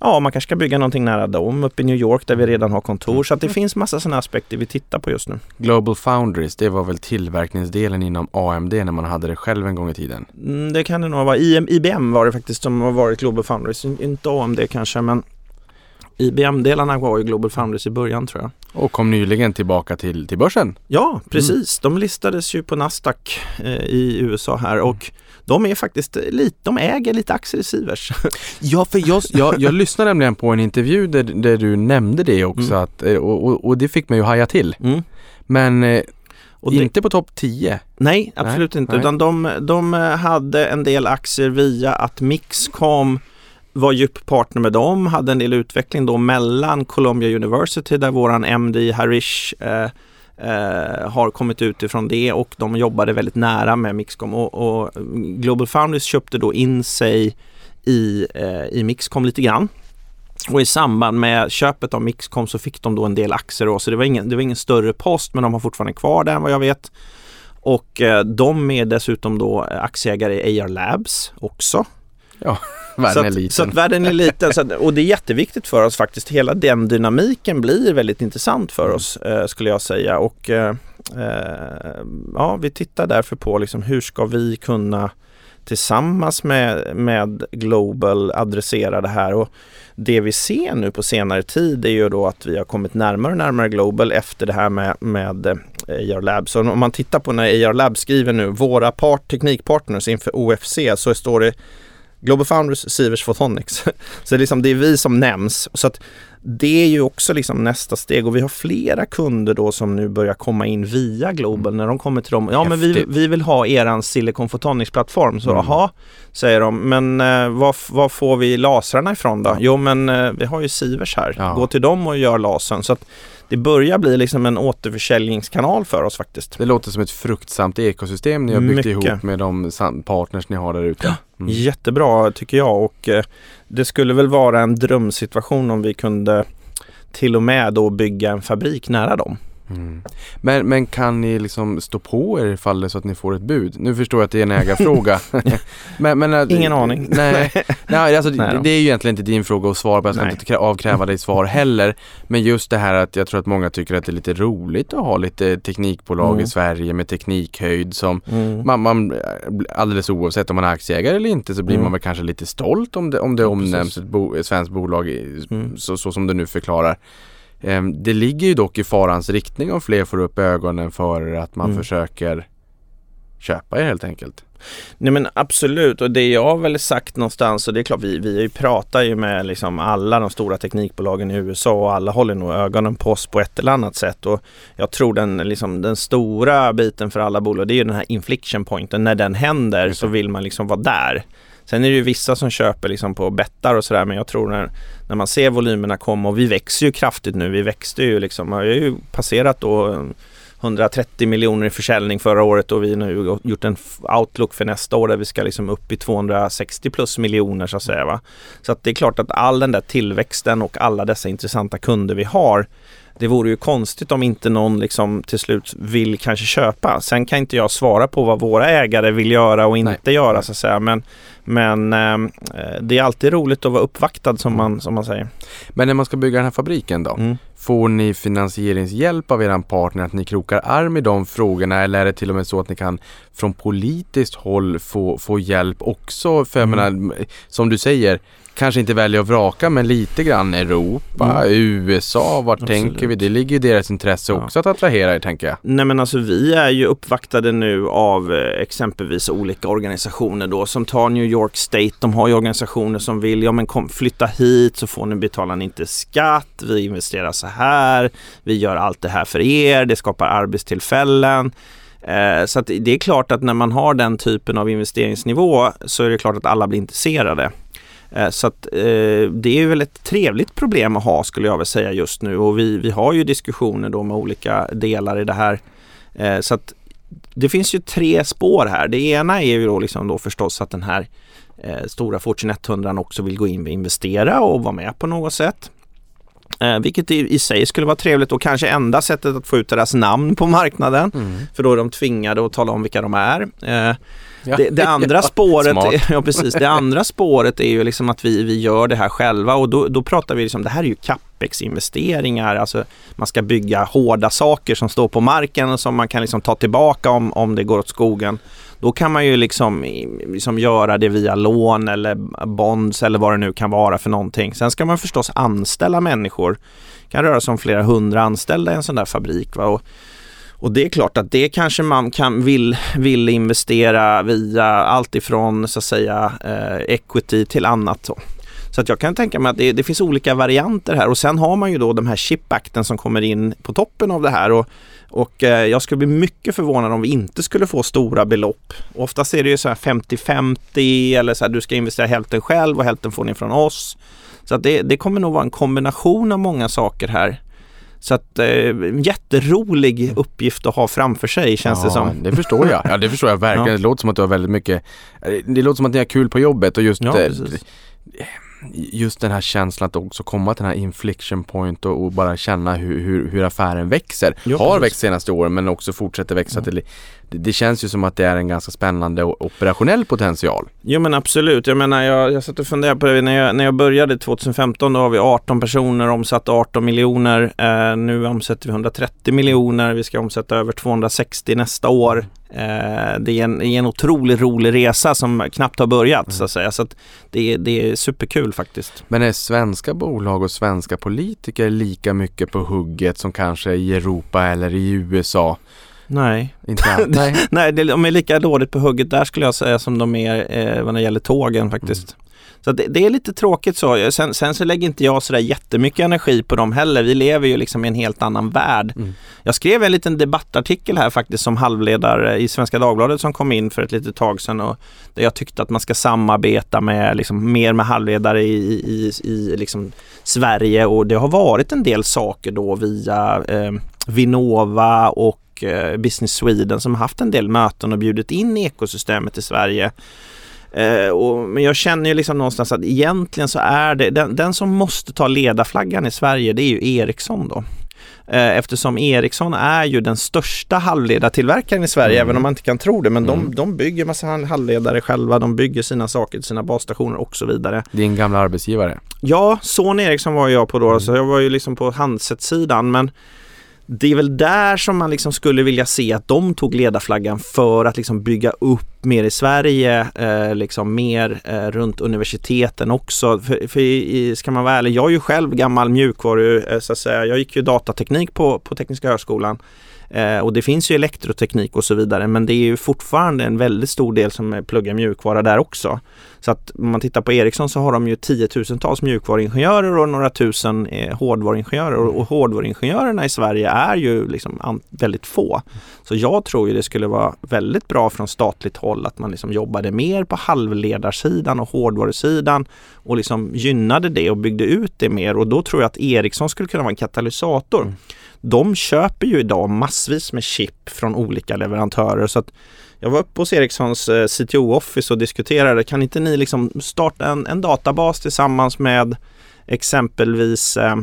ja, man kanske ska bygga någonting nära dem uppe i New York där vi redan har kontor. Så att det mm. finns massa sådana aspekter vi tittar på just nu. Global Foundries, det var väl tillverkningsdelen inom AMD när man hade det själv en gång i tiden? Mm, det kan det nog vara. IBM var det faktiskt som har varit Global Foundries. Inte AMD kanske men IBM-delarna var ju Global Foundries i början tror jag. Och kom nyligen tillbaka till, till börsen. Ja, precis. Mm. De listades ju på Nasdaq eh, i USA här och de är faktiskt lite, de äger lite aktier i Sivers. <laughs> Ja, för jag, jag, jag <laughs> lyssnade nämligen på en intervju där, där du nämnde det också mm. att, eh, och, och, och, det fick mig att haja till. Mm. Men eh, och det, inte på topp 10? Nej, absolut nej, inte. Nej. Utan de, de hade en del aktier via att Mixcom var djup partner med dem, hade en del utveckling då mellan Columbia University där våran MD Harish eh, eh, har kommit ut ifrån det och de jobbade väldigt nära med Mixcom och, och Global Foundries köpte då in sig i, eh, i Mixcom lite grann. Och i samband med köpet av Mixcom så fick de då en del aktier då, så det var ingen, det var ingen större post men de har fortfarande kvar den vad jag vet. Och eh, de är dessutom då aktieägare i AR Labs också. Ja. <laughs> Världen så är liten. Så att världen är liten. att, och det är jätteviktigt för oss faktiskt. Hela den dynamiken blir väldigt intressant för mm. oss eh, skulle jag säga. Och eh, eh, ja, vi tittar därför på liksom, hur ska vi kunna tillsammans med, med Global adressera det här. Och det vi ser nu på senare tid är ju då att vi har kommit närmare och närmare Global efter det här med, med eh, AR Labs. Så om man tittar på när AR Labs skriver nu våra part, teknikpartners inför OFC så står det Global Founders, Sivers Photonics. <laughs> så det är, liksom, det är vi som nämns. Så att det är ju också liksom nästa steg och vi har flera kunder då som nu börjar komma in via Global när de kommer till dem. Ja men vi, vi vill ha eran Silicon Photonics plattform. Så Mm. säger de. Men eh, var, var får vi lasrarna ifrån då? Jo men eh, vi har ju Sivers här. Ja. Gå till dem och gör lasern. Så att det börjar bli liksom en återförsäljningskanal för oss faktiskt. Det låter som ett fruktsamt ekosystem ni har byggt Mycket. ihop med de partners ni har där ute. Mm. Jättebra tycker jag och eh, det skulle väl vara en drömsituation om vi kunde till och med då bygga en fabrik nära dem. Mm. Men, men kan ni liksom stå på er ifall det så att ni får ett bud? Nu förstår jag att det är en ägarfråga. <laughs> <laughs> men, men, äh, Ingen aning. <laughs> Nej, nej alltså, Nej det, är ju egentligen inte din fråga att svara på. Jag ska Nej. inte krä- avkräva dig svar heller. Men just det här att jag tror att många tycker att det är lite roligt att ha lite teknikbolag Mm. i Sverige med teknikhöjd som Mm. man, man, alldeles oavsett om man är aktieägare eller inte så blir Mm. man väl kanske lite stolt om det, om det omnämns ett, bo, svenskt bolag i, Mm. så, så som du nu förklarar. Ehm, det ligger ju dock i farans riktning om fler får upp ögonen för att man Mm. försöker köpa er helt enkelt. Nej men absolut och det jag har väl sagt någonstans och det är klart vi, vi pratar ju med liksom alla de stora teknikbolagen i USA och alla håller nog ögonen på oss på ett eller annat sätt och jag tror den, liksom, den stora biten för alla bolag det är ju den här infliction pointen. När den händer så vill man liksom vara där. Sen är det ju vissa som köper liksom på bettar och sådär men jag tror när, när man ser volymerna komma och vi växer ju kraftigt nu. Vi växte ju liksom, vi har ju passerat då 130 miljoner i försäljning förra året och vi har nu gjort en outlook för nästa år där vi ska liksom upp i 260 plus miljoner så att säga. Va? Så att det är klart att all den där tillväxten och alla dessa intressanta kunder vi har det vore ju konstigt om inte någon liksom till slut vill kanske köpa. Sen kan inte jag svara på vad våra ägare vill göra och inte Nej. göra så att säga. Men, men eh, det är alltid roligt att vara uppvaktad som man, som man säger. Men när man ska bygga den här fabriken då? Mm. Får ni finansieringshjälp av eran partner att ni krokar arm i de frågorna eller är det till och med så att ni kan från politiskt håll få, få hjälp också? För Mm. menar, som du säger, kanske inte välja och vraka men lite grann Europa, Mm. USA, vart Absolut. tänker vi? Det ligger i deras intresse Ja. också att attrahera er tänker jag. Nej men alltså vi är ju uppvaktade nu av eh, exempelvis olika organisationer då som tar New York State. De har ju organisationer som vill, ja men kom, flytta hit så får ni betala inte skatt, vi investerar så här, vi gör allt det här för er, det skapar arbetstillfällen. Eh, så att det är klart att när man har den typen av investeringsnivå så är det klart att alla blir intresserade. Eh, så att, eh, det är väl ett trevligt problem att ha skulle jag vilja säga just nu och vi, vi har ju diskussioner då med olika delar i det här. Eh, så att det finns ju tre spår här. Det ena är ju då, liksom då förstås att den här eh, stora Fortune 100 också vill gå in och investera och vara med på något sätt. Eh, vilket i, i sig skulle vara trevligt och kanske enda sättet att få ut deras namn på marknaden. För då är de tvingade att tala om vilka de är. Eh, Ja. det, det <laughs> andra spåret, Smart. <laughs> ja, precis, det andra <laughs> spåret är ju liksom att vi, vi gör det här själva och då, då pratar vi liksom, det här är ju capex-investeringar, alltså man ska bygga hårda saker som står på marken och som man kan liksom ta tillbaka om, om det går åt skogen. Då kan man ju liksom, liksom göra det via lån eller bonds eller vad det nu kan vara för någonting. Sen ska man förstås anställa människor. Det kan röra sig om flera hundra anställda i en sån där fabrik. Va? Och, och det är klart att det kanske man kan vill, vill investera via allt ifrån så att säga eh, equity till annat. Då. Så att jag kan tänka mig att det, det finns olika varianter här och sen har man ju då de här chipakten som kommer in på toppen av det här och, och eh, jag skulle bli mycket förvånad om vi inte skulle få stora belopp. Oftast är det ju så här 50-50 eller så här du ska investera hälften själv och hälften får ni från oss. Så att det, det kommer nog vara en kombination av många saker här. Så att eh, jätterolig uppgift att ha framför sig känns det ja, som. Det förstår jag. Ja, det förstår jag <laughs> verkligen. Ja. Det låter som att du har väldigt mycket, det låter som att ni har kul på jobbet och just Ja, eh. Just den här känslan att också komma till den här infliction point och, och bara känna hur, hur, hur affären växer. Ja, har precis. växt senaste åren men också fortsätter växa till det, det känns ju som att det är en ganska spännande och operationell potential. Jo men absolut. Jag menar jag, jag satt och funderade på det när jag, när jag började 2015 då har vi 18 personer, omsatt 18 miljoner. Eh, nu omsätter vi 130 miljoner. Vi ska omsätta över 260 nästa år. Eh, det, är en, det är en otroligt rolig resa som knappt har börjat så att säga. Så att det, är- det är superkul faktiskt. Men är svenska bolag och svenska politiker lika mycket på hugget som kanske i Europa eller i USA? Nej. Inte alls. <laughs> Nej. Nej, det- de är lika dåligt på hugget där skulle jag säga som de är eh, vad det gäller tågen faktiskt. Så att det, det är lite tråkigt så. Sen, sen så lägger inte jag sådär jättemycket energi på dem heller. Vi lever ju liksom i en helt annan värld. Mm. Jag skrev en liten debattartikel här faktiskt som halvledare i Svenska Dagbladet som kom in för ett litet tag sedan och där jag tyckte att man ska samarbeta med liksom, mer med halvledare i, i, i liksom Sverige och det har varit en del saker då via eh, Vinnova och eh, Business Sweden som har haft en del möten och bjudit in ekosystemet i Sverige. Eh, och, men jag känner ju liksom någonstans att egentligen så är det den, den som måste ta ledarflaggan i Sverige det är ju Ericsson då. Eh, Eftersom Ericsson är ju den största halvledartillverkaren i Sverige, Mm. även om man inte kan tro det. Men Mm. de, de bygger massa halvledare själva, de bygger sina saker till sina basstationer och så vidare. Din gamla arbetsgivare. Ja, Sony Ericsson var jag på då, så jag var ju liksom på handset-sidan. Men det är väl där som man liksom skulle vilja se att de tog ledarflaggan för att liksom bygga upp mer i Sverige, eh, liksom mer eh, runt universiteten också. För, för i, ska man vara ärlig, jag är ju själv gammal mjukvaru, eh, så att säga. Jag gick ju datateknik på, på Tekniska högskolan. Eh, och det finns ju elektroteknik och så vidare men det är ju fortfarande en väldigt stor del som pluggar mjukvara där också. Så att om man tittar på Ericsson så har de ju tiotusentals mjukvaruingenjörer och några tusen eh, hårdvaruingenjörer och, och hårdvaruingenjörerna i Sverige är ju liksom väldigt få. Så jag tror ju det skulle vara väldigt bra från statligt håll att man liksom jobbade mer på halvledarsidan och hårdvarusidan och liksom gynnade det och byggde ut det mer och då tror jag att Ericsson skulle kunna vara en katalysator. Mm. De köper ju idag massvis med chip från olika leverantörer. Så att jag var uppe hos Ericssons eh, CTO-office och diskuterade, kan inte ni liksom starta en, en databas tillsammans med exempelvis eh,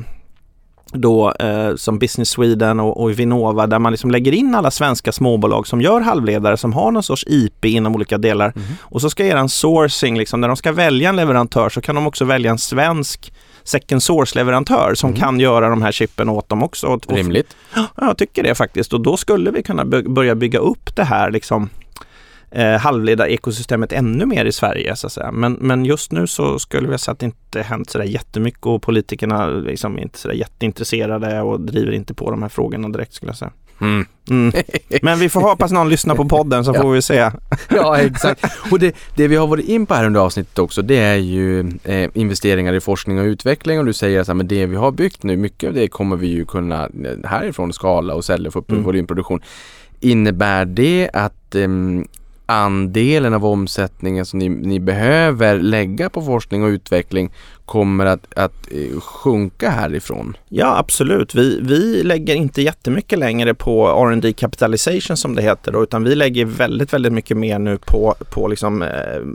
då eh, som Business Sweden och, och Vinnova där man liksom lägger in alla svenska småbolag som gör halvledare som har någon sorts IP inom olika delar. Och så ska eran sourcing, liksom, när de ska välja en leverantör så kan de också välja en svensk second source-leverantör som kan göra de här chippen åt dem också. Och Rimligt. Ja, jag tycker det faktiskt och då skulle vi kunna by- börja bygga upp det här liksom eh, halvledarekosystemet ännu mer i Sverige så att säga. Men, men just nu så skulle vi säga att det inte hänt sådär jättemycket och politikerna liksom inte sådär jätteintresserade och driver inte på de här frågorna direkt skulle jag säga. Mm. Mm. Men vi får hoppas någon lyssnar på podden så Ja. får vi se. Ja, exakt. Och det, det vi har varit in på här under avsnittet också, det är ju eh, investeringar i forskning och utveckling och du säger men det vi har byggt nu, mycket av det kommer vi ju kunna eh, härifrån skala och sälja för upp Mm. volymproduktion. Innebär det att ehm, andelen av omsättningen som ni, ni behöver lägga på forskning och utveckling kommer att, att eh, sjunka härifrån? Ja, absolut. Vi, vi lägger inte jättemycket längre på R&D capitalization som det heter då, utan vi lägger väldigt, väldigt mycket mer nu på, på liksom, eh,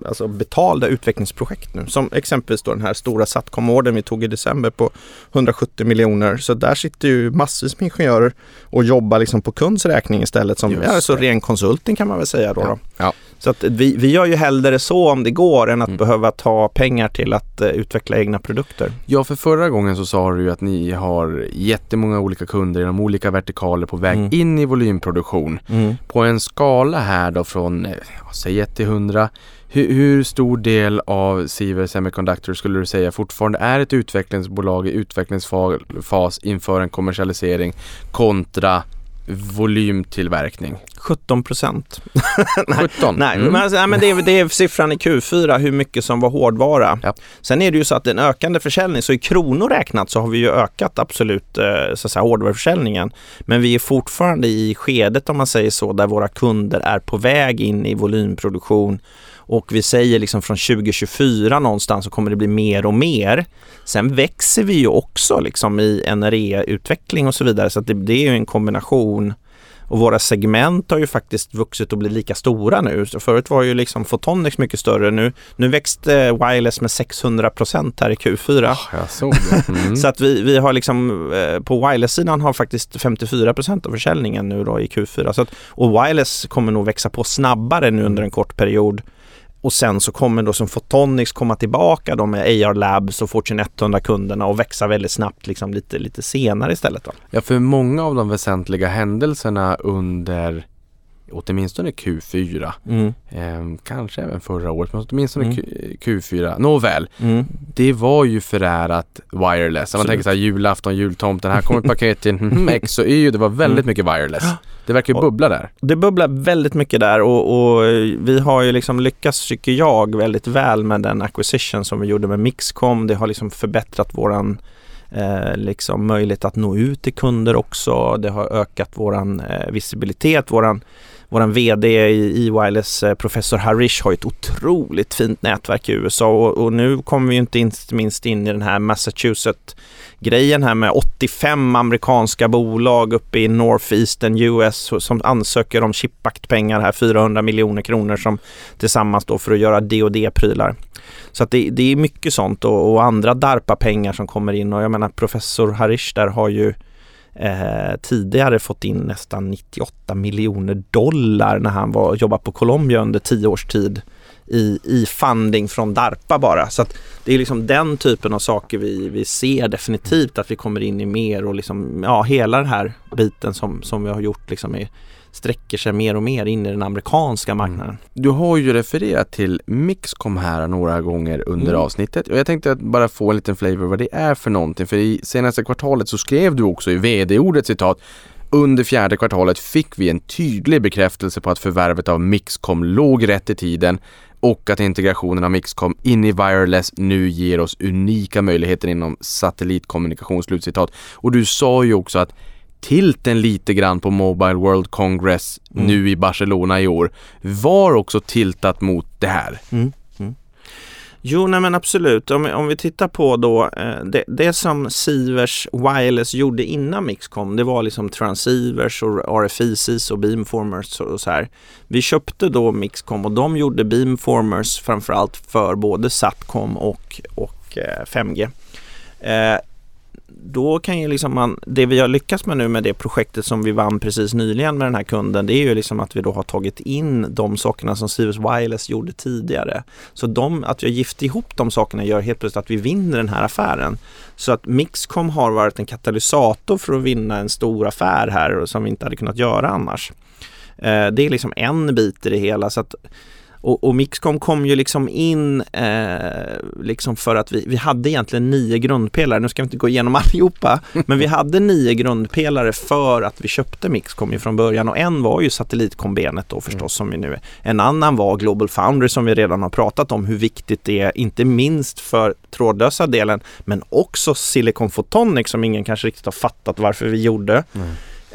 alltså betalda utvecklingsprojekt nu. Som exempelvis då den här stora Satcom-ordern vi tog i december på 170 miljoner. Så där sitter ju massvis med ingenjörer och jobbar liksom på kunds räkning istället som Just ja, så det. ren konsulting kan man väl säga då. då. Ja. Så att vi, vi gör ju hellre så om det går än att Mm. behöva ta pengar till att eh, utveckla egna produkter. Ja, för förra gången så sa du ju att ni har jättemånga olika kunder inom olika vertikaler på väg Mm. in i volymproduktion. På en skala här då från, eh, säg 1 till 100. Hur, hur stor del av Sivers Semiconductor skulle du säga fortfarande är ett utvecklingsbolag i utvecklingsfas inför en kommersialisering kontra volymtillverkning? 17 procent. <laughs> 17? Nej, Mm. men, alltså, men det, är, det är siffran i Q4, hur mycket som var hårdvara. Ja. Sen är det ju så att en ökande försäljning, så i kronor räknat så har vi ju ökat absolut eh, så att säga, hårdvaruförsäljningen. Men vi är fortfarande i skedet om man säger så, där våra kunder är på väg in i volymproduktion. Och vi säger liksom från 2024 någonstans så kommer det bli mer och mer. Sen växer vi ju också liksom i NRE-utveckling och så vidare. Så att det, det är ju en kombination. Och våra segment har ju faktiskt vuxit och blivit lika stora nu. Så förut var ju liksom Photonics mycket större. Nu, nu växte wireless med 600 procent här i Q4. Jag såg det. <laughs> Mm. Så att vi, vi har liksom eh, på wireless-sidan har faktiskt 54 procent av försäljningen nu då i Q4. Så att, och wireless kommer nog växa på snabbare nu under en kort period. Och sen så kommer då som Photonics komma tillbaka då med AR Labs och Fortune 100-kunderna och växa väldigt snabbt liksom lite, lite senare istället. Då. Ja, för många av de väsentliga händelserna under åtminstone Q4 Mm. Eh, kanske även förra året, men åtminstone Mm. Q- Q4. Nåväl, Mm. det var ju förärat wireless. Man Absolut. tänker så här julafton, jultomten, här kommer ett paket till <laughs> X och Y. Det var väldigt Mm. mycket wireless. Det verkar ju bubbla där. Det bubblar väldigt mycket där och, och vi har ju liksom lyckats, tycker jag, väldigt väl med den acquisition som vi gjorde med Mixcom. Det har liksom förbättrat våran eh, liksom möjlighet att nå ut till kunder också. Det har ökat våran eh, visibilitet. Våran, våran VD i E-Wireless, eh, professor Harish, har ett otroligt fint nätverk i USA och, och nu kommer vi ju inte inte minst in i den här Massachusetts grejen här med 85 amerikanska bolag uppe i Northeastern US som ansöker om chipbackpengar här, 400 miljoner kronor som tillsammans då för att göra D&D-prylar. Så att det, det är mycket sånt och, och andra DARPA-pengar som kommer in och jag menar professor Harish där har ju eh, tidigare fått in nästan 98 miljoner dollar när han var jobbade på Colombia under tio års tid i, i funding från DARPA bara. Så det är liksom den typen av saker vi, vi ser definitivt att vi kommer in i mer och liksom, ja, hela den här biten som, som vi har gjort liksom är, sträcker sig mer och mer in i den amerikanska marknaden. Du har ju refererat till Mixcom här några gånger under Mm. avsnittet och jag tänkte att bara få en liten flavor vad det är för någonting. För i senaste kvartalet så skrev du också i vd-ordet citat under fjärde kvartalet fick vi en tydlig bekräftelse på att förvärvet av Mixcom låg rätt i tiden och att integrationen av Mixcom in i wireless nu ger oss unika möjligheter inom satellitkommunikation. Slutcitat. Och du sa ju också att tilten lite grann på Mobile World Congress Mm. nu i Barcelona i år var också tiltat mot det här. Jo, nej men absolut. Om, om vi tittar på då eh, det, det som Sivers Wireless gjorde innan Mixcom, det var liksom transceivers och RFICs och beamformers och, och så här. Vi köpte då Mixcom och de gjorde beamformers framförallt för både Satcom och, och eh, 5G. Eh, då kan ju liksom man, det vi har lyckats med nu med det projektet som vi vann precis nyligen med den här kunden, det är ju liksom att vi då har tagit in de sakerna som Sivers Wireless gjorde tidigare. Så de, att vi har gift ihop de sakerna gör helt plötsligt att vi vinner den här affären. Så att Mixcom har varit en katalysator för att vinna en stor affär här som vi inte hade kunnat göra annars. Eh, det är liksom en bit i det hela. Så att, och, och Mixcom kom ju liksom in eh, liksom för att vi, vi hade egentligen nio grundpelare. Nu ska vi inte gå igenom <laughs> allihopa, men vi hade nio grundpelare för att vi köpte Mixcom ju från början och en var ju satellitkombenet då förstås som vi nu är. En annan var Global Foundry som vi redan har pratat om hur viktigt det är, inte minst för trådlösa delen, men också Silicon Photonics som ingen kanske riktigt har fattat varför vi gjorde.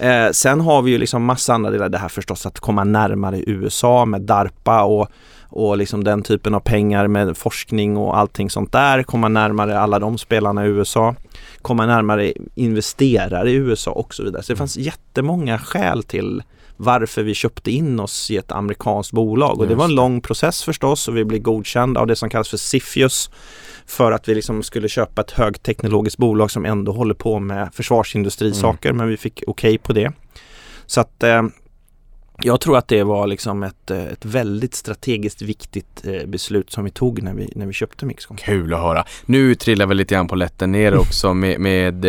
Eh, sen har vi ju liksom massa andra delar. Det här förstås att komma närmare USA med DARPA och, och liksom den typen av pengar med forskning och allting sånt där. Komma närmare alla de spelarna i USA. Komma närmare investerare i USA och så vidare. Så det fanns jättemånga skäl till varför vi köpte in oss i ett amerikanskt bolag. Och det var en lång process förstås och vi blev godkända av det som kallas för CFIUS för att vi liksom skulle köpa ett högteknologiskt bolag som ändå håller på med försvarsindustrisaker men vi fick okej på det. Så att eh, jag tror att det var liksom ett, eh, ett väldigt strategiskt viktigt eh, beslut som vi tog när vi, när vi köpte Mixcom. Kul att höra. Nu trillar vi lite grann på lätten ner också <laughs> med, med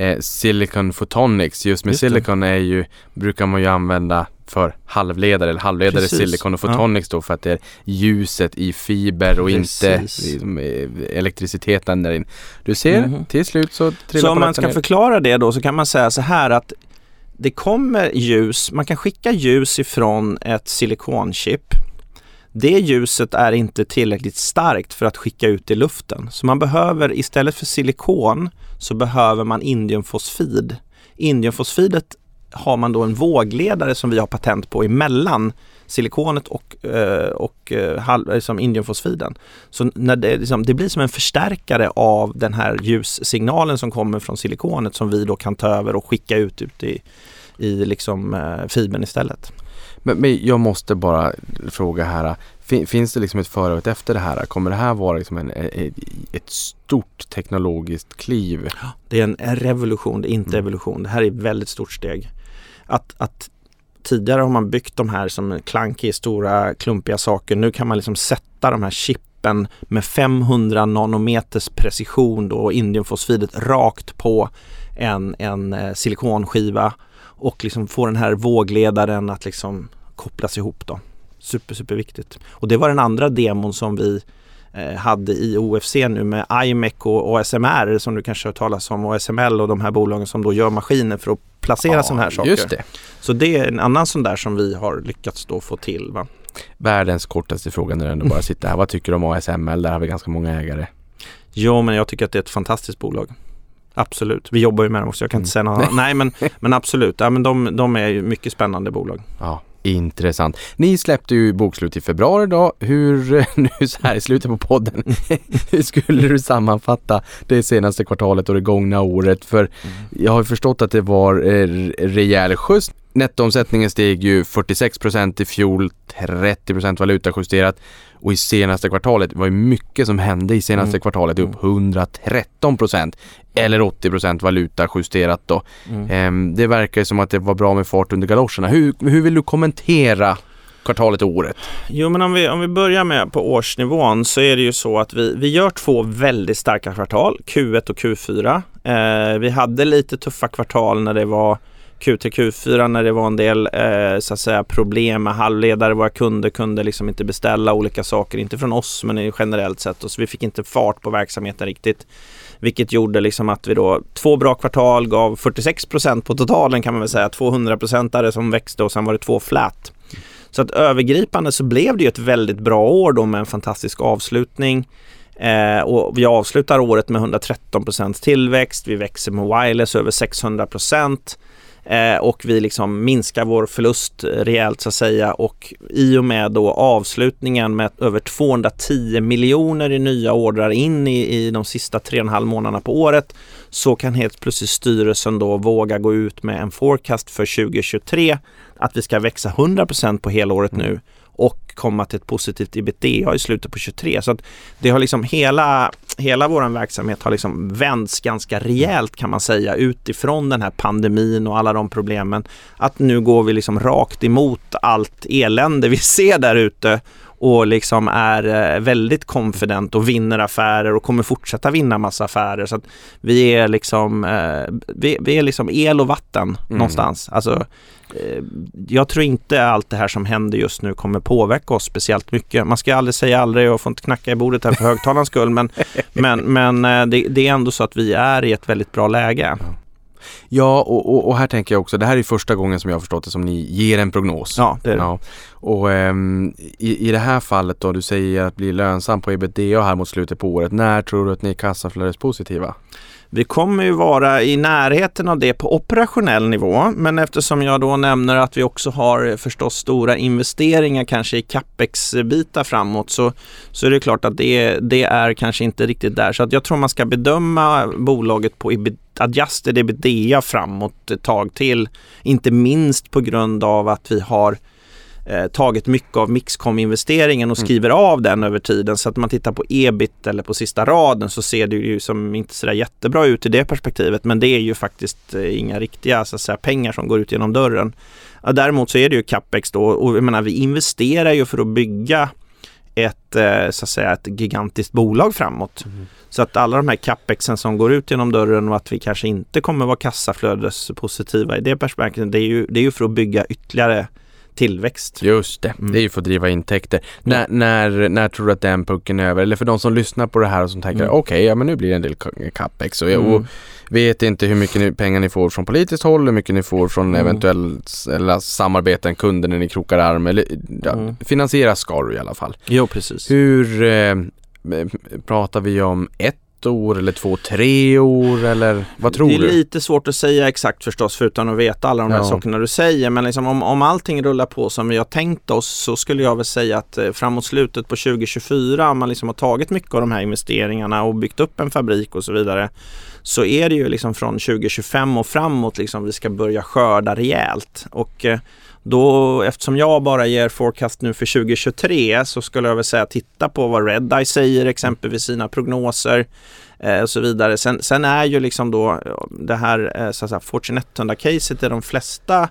eh, Silicon Photonics. Just med Just silicon är ju, brukar man ju använda för halvledare eller halvledare Precis. silicon och photonics då för att det är ljuset i fiber och Precis. inte eh, elektriciteten där in. Du ser, Mhm. till slut så trillar Så om man ska ner. förklara det då så kan man säga så här att det kommer ljus, man kan skicka ljus ifrån ett silikonchip. Det ljuset är inte tillräckligt starkt för att skicka ut i luften. Så man behöver istället för silikon så behöver man indiumfosfid. Indiumfosfidet har man då en vågledare som vi har patent på emellan silikonet och, eh, och, eh, och liksom indiumfosfiden. Så när det, liksom, det blir som en förstärkare av den här ljussignalen som kommer från silikonet som vi då kan ta över och skicka ut, ut i, i liksom, eh, fibern istället. Men, men jag måste bara fråga här fin- Finns det liksom ett före och ett efter det här? Kommer det här vara liksom en, ett, ett stort teknologiskt kliv? Det är en revolution, det är inte Mm. evolution. Det här är ett väldigt stort steg. Att, att tidigare har man byggt de här som klankiga, stora, klumpiga saker. Nu kan man liksom sätta de här chippen med 500 nanometers precision då, och indiumfosfidet rakt på en, en eh, silikonskiva och liksom få den här vågledaren att liksom kopplas ihop då. Super, super viktigt. Och det var den andra demon som vi eh, hade i OFC nu med IMEC och ASMR som du kanske har talas om och SML och de här bolagen som då gör maskiner för att placera sådana här saker. Just det. Så det är en annan sån där som vi har lyckats då få till. Va? Världens kortaste fråga när du ändå bara sitter här. Vad tycker du om ASML? Där har vi ganska många ägare. Jo, men jag tycker att det är ett fantastiskt bolag. Absolut. Vi jobbar ju med dem också. Jag kan inte säga något. <laughs> Nej, men, men absolut. Ja, men de, de är ju mycket spännande bolag. Ja, intressant. Ni släppte ju bokslut i februari då. Hur, <laughs> nu så här i slutet på podden, <laughs> hur skulle du sammanfatta det senaste kvartalet och det gångna året? För jag har ju förstått att det var eh, rejäl skjuts. Nettoomsättningen steg ju 46% i fjol, 30% valutajusterat och i senaste kvartalet var ju mycket som hände i senaste Mm. kvartalet upp 113% eller 80 valutajusterat då. Mm. Ehm, det verkar som att det var bra med fart under galoscherna. Hur, hur vill du kommentera kvartalet och året? Jo, men om vi, om vi börjar med på årsnivån så är det ju så att vi, vi gör två väldigt starka kvartal, Q1 och Q4. Eh, vi hade lite tuffa kvartal när det var Q3, Q4 när det var en del eh, så att säga problem med halvledare. Våra kunder kunde liksom inte beställa olika saker, inte från oss men generellt sett. Och så vi fick inte fart på verksamheten riktigt. Vilket gjorde liksom att vi då, två bra kvartal gav 46% på totalen kan man väl säga. 200 procentare som växte och sen var det två flat. Så att övergripande så blev det ju ett väldigt bra år då med en fantastisk avslutning. Eh, och vi avslutar året med 113% tillväxt. Vi växer med wireless över 600 Eh, och vi liksom minskar vår förlust rejält så att säga. Och i och med då avslutningen med över 210 miljoner i nya ordrar in i, i de sista tre och en halv månaderna på året så kan helt plötsligt styrelsen då våga gå ut med en forecast för 2023 att vi ska växa 100% på helåret nu och komma till ett positivt ebitda i slutet på 23. Så att det har liksom hela, hela vår verksamhet har liksom vänts ganska rejält kan man säga utifrån den här pandemin och alla de problemen. Att nu går vi liksom rakt emot allt elände vi ser där ute och liksom är eh, väldigt confident och vinner affärer och kommer fortsätta vinna massa affärer. Så att vi är liksom, eh, vi, vi är liksom el och vatten någonstans. Alltså, jag tror inte allt det här som händer just nu kommer påverka oss speciellt mycket. Man ska aldrig säga aldrig och får inte knacka i bordet här för högtalarens skull. Men, <laughs> men, men eh, det, det är ändå så att vi är i ett väldigt bra läge. Ja, och, och, och här tänker jag också, det här är första gången som jag har förstått det som ni ger en prognos. Ja, det är det. Ja. Och ehm, i, i det här fallet då, du säger att bli lönsam på ebitda här mot slutet på året. När tror du att ni är kassaflödespositiva? Vi kommer ju vara i närheten av det på operationell nivå, men eftersom jag då nämner att vi också har förstås stora investeringar kanske i capex-bitar framåt så, så är det klart att det, det är kanske inte riktigt där. Så att jag tror man ska bedöma bolaget på EBIT adjusted ebitda framåt ett tag till. Inte minst på grund av att vi har eh, tagit mycket av Mixcom-investeringen och skriver av den över tiden. Så att man tittar på ebit eller på sista raden så ser det ju som inte sådär jättebra ut i det perspektivet. Men det är ju faktiskt eh, inga riktiga så att säga, pengar som går ut genom dörren. Däremot så är det ju capex då och jag menar vi investerar ju för att bygga ett, eh, så att säga, ett gigantiskt bolag framåt. Så att alla de här capexen som går ut genom dörren och att vi kanske inte kommer vara kassaflödespositiva i det perspektivet, det är ju, det är ju för att bygga ytterligare tillväxt. Just det, Mm. det är ju för att driva intäkter. När, när, när tror du att den pucken är över? Eller för de som lyssnar på det här och som tänker Mm. okej, ja men nu blir det en del capex och, jag, Mm. och vet inte hur mycket ni, pengar ni får från politiskt håll, hur mycket ni får från Mm. eventuellt eller samarbeten, kunder när ni krokar arm eller ja, Mm. finansiera ska du i alla fall. Jo, precis. Hur eh, pratar vi om ett år eller två, tre år eller vad tror det är du? lite svårt att säga exakt förstås förutom att veta alla de här Ja. sakerna du säger. Men liksom om, om allting rullar på som vi har tänkt oss så skulle jag väl säga att eh, framåt slutet på 2024 om man liksom har tagit mycket av de här investeringarna och byggt upp en fabrik och så vidare så är det ju liksom från 2025 och framåt liksom vi ska börja skörda rejält. Och eh, då, eftersom jag bara ger forecast nu för 2023 så skulle jag väl säga titta på vad Redeye säger exempelvis sina prognoser eh, och så vidare. Sen, sen är ju liksom då eh, det här eh, så att säga, Fortune 100-caset i de flesta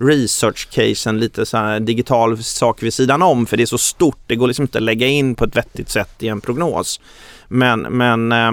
research-casen lite så digital sak vid sidan om för det är så stort. Det går liksom inte att lägga in på ett vettigt sätt i en prognos. Men, men eh,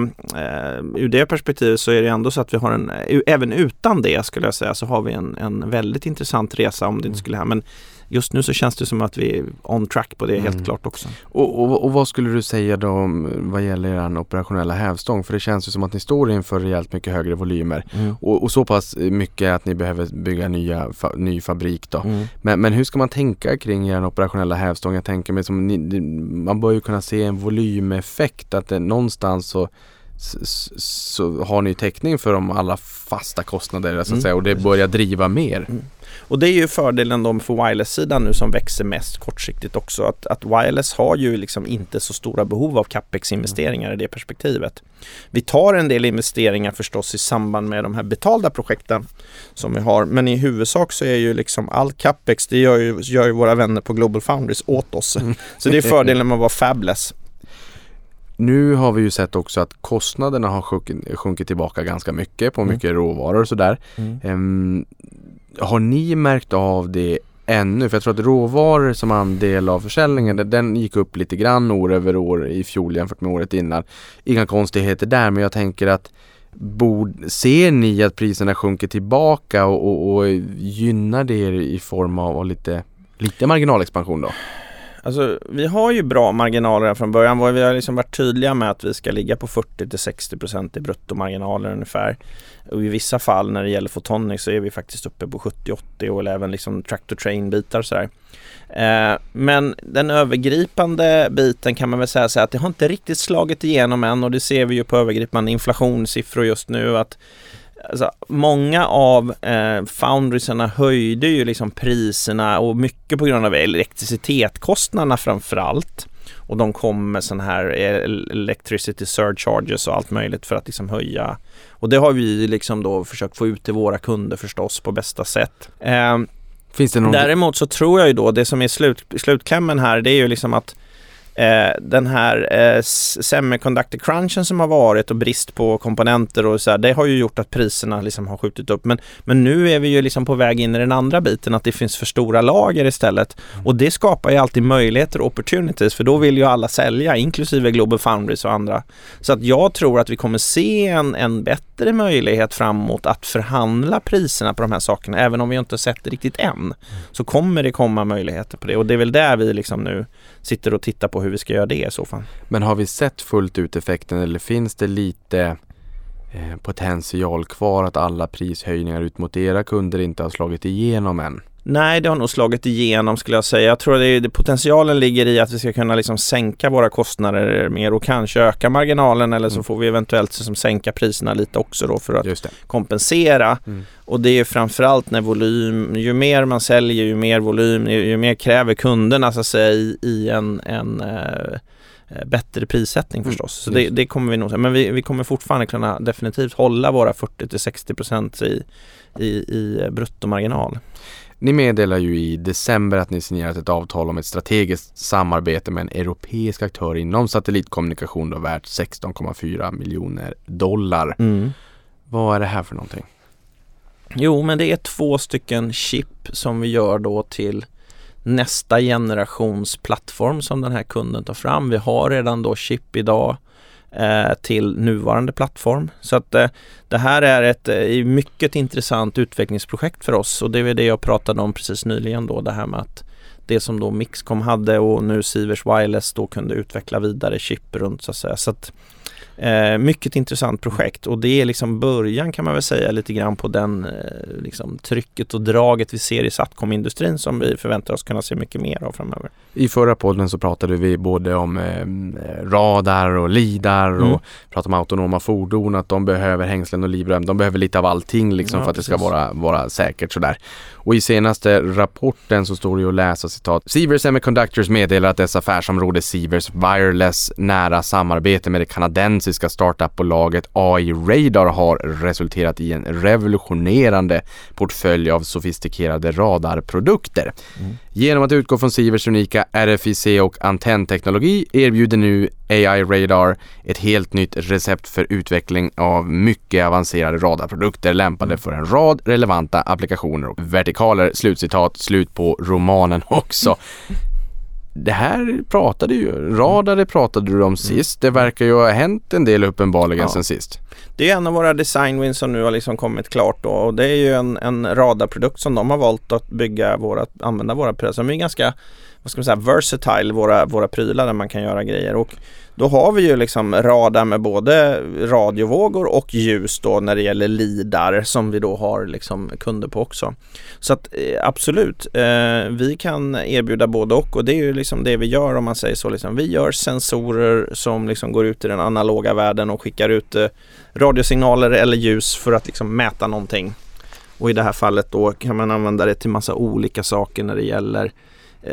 ur det perspektivet så är det ändå så att vi har en, eh, även utan det skulle jag säga, så har vi en, en väldigt intressant resa om det inte skulle hända. Men just nu så känns det som att vi är on track på det helt Mm. klart också. Och, och, och vad skulle du säga då om, vad gäller er operationella hävstång? För det känns ju som att ni står inför rejält mycket högre volymer. Och, och så pass mycket att ni behöver bygga nya, fa, ny fabrik då. Mm. Men, men hur ska man tänka kring er operationella hävstång? Jag tänker mig som ni, man bör ju kunna se en volymeffekt att det någonstans så s- s- så har ni täckning för de alla fasta kostnader så att Mm, säga och det börjar driva mer. Och det är ju fördelen då för wireless-sidan nu som växer mest kortsiktigt också. Att, att wireless har ju liksom inte så stora behov av capex-investeringar i det perspektivet. Vi tar en del investeringar förstås i samband med de här betalda projekten som vi har. Men i huvudsak så är ju liksom all capex, det gör ju, gör ju våra vänner på Global Foundries åt oss. <laughs> Så det är fördelen med att vara fabless. Nu har vi ju sett också att kostnaderna har sjunkit, sjunkit tillbaka ganska mycket på Mm. mycket råvaror och sådär. Ehm, har ni märkt av det ännu? För jag tror att råvaror som andel av försäljningen, den gick upp lite grann år över år i fjol jämfört med året innan. Inga konstigheter där, men jag tänker att bord, ser ni att priserna sjunker tillbaka och, och, och gynnar det er i form av, av lite, lite marginalexpansion då? Alltså, vi har ju bra marginaler från början. Vi har liksom varit tydliga med att vi ska ligga på 40-60% i bruttomarginaler ungefär. Och i vissa fall när det gäller Photonics så är vi faktiskt uppe på 70-80 och även liksom tractor train bitar sådär. Eh, men den övergripande biten kan man väl säga så här att det har inte riktigt slagit igenom än och det ser vi ju på övergripande inflationssiffror just nu att Alltså, många av eh, foundriesarna höjde ju liksom priserna och mycket på grund av elektricitetskostnaderna framför allt. Och de kom med sån här el- electricity surcharges och allt möjligt för att liksom höja. Och det har vi liksom då försökt få ut till våra kunder förstås på bästa sätt. Eh, Finns det någon... Däremot så tror jag ju då, det som är slut, slutklämmen här, det är ju liksom att eh, den här eh, semiconductor crunchen som har varit och brist på komponenter och så här, det har ju gjort att priserna liksom har skjutit upp. Men, men nu är vi ju liksom på väg in i den andra biten, att det finns för stora lager istället. Och det skapar ju alltid möjligheter och opportunities, för då vill ju alla sälja, inklusive Global Foundries och andra. Så att jag tror att vi kommer se en, en bättre möjlighet framåt att förhandla priserna på de här sakerna. Även om vi inte har sett det riktigt än så kommer det komma möjligheter på det. Och det är väl där vi liksom nu sitter och tittar på hur vi ska göra det i så fall. Men har vi sett fullt ut effekten eller finns det lite eh, potential kvar att alla prishöjningar ut mot era kunder inte har slagit igenom än? Nej, det har nog slagit igenom skulle jag säga. Jag tror att det, potentialen ligger i att vi ska kunna liksom sänka våra kostnader mer och kanske öka marginalen eller så Mm. får vi eventuellt liksom sänka priserna lite också då för att kompensera. Mm. Och det är framförallt när volym, ju mer man säljer ju mer volym, ju, ju mer kräver kunderna så att säga i, i en, en eh, bättre prissättning Mm, förstås. Så det, det kommer vi nog. Men vi, vi kommer fortfarande kunna definitivt hålla våra 40-60% i, i, i bruttomarginal. Ni meddelar ju i december att ni signerat ett avtal om ett strategiskt samarbete med en europeisk aktör inom satellitkommunikation då värt 16,4 miljoner dollar. Mm. Vad är det här för någonting? Jo, men det är två stycken chip som vi gör då till nästa generations plattform som den här kunden tar fram. Vi har redan då chip idag Eh, till nuvarande plattform. Så att eh, det här är ett eh, mycket intressant utvecklingsprojekt för oss och det är det jag pratade om precis nyligen då det här med att det som då Mixcom hade och nu Sivers Wireless då kunde utveckla vidare chip runt så att säga. Så att, Eh, mycket intressant projekt och det är liksom början kan man väl säga lite grann på den eh, liksom, trycket och draget vi ser i Satcom-industrin som vi förväntar oss kunna se mycket mer av framöver. I förra podden så pratade vi både om eh, radar och lidar Mm. och pratade om autonoma fordon, att de behöver hängslen och livrem. De behöver lite av allting liksom Ja, för att det ska precis. vara, vara säkert sådär. Och i senaste rapporten så står det ju att läsa citat. Sivers Semiconductors meddelar att dess affärsområde Sivers Wireless nära samarbete med det kanadensiska startupbolaget AI Radar har resulterat i en revolutionerande portfölj av sofistikerade radarprodukter. Genom att utgå från Sivers unika RFIC och antennteknologi erbjuder nu AI Radar ett helt nytt recept för utveckling av mycket avancerade radarprodukter lämpade för en rad relevanta applikationer och vertikaler. Slutcitat, slut på romanen <laughs> också. det här pratade ju, radare pratade du om sist. Det verkar ju ha hänt en del uppenbarligen Ja. sen sist. Det är en av våra design wins som nu har liksom kommit klart då och det är ju en, en radarprodukt som de har valt att bygga våra, använda våra prylar. Så de är ganska, vad ska man säga, versatile våra, våra prylar där man kan göra grejer och då har vi ju liksom radar med både radiovågor och ljus då när det gäller lidar som vi då har liksom kunder på också. Så att eh, absolut, eh, vi kan erbjuda både och och det är ju liksom det vi gör om man säger så. Liksom. Vi gör sensorer som liksom går ut i den analoga världen och skickar ut eh, radiosignaler eller ljus för att liksom mäta någonting. Och i det här fallet då kan man använda det till massa olika saker när det gäller eh,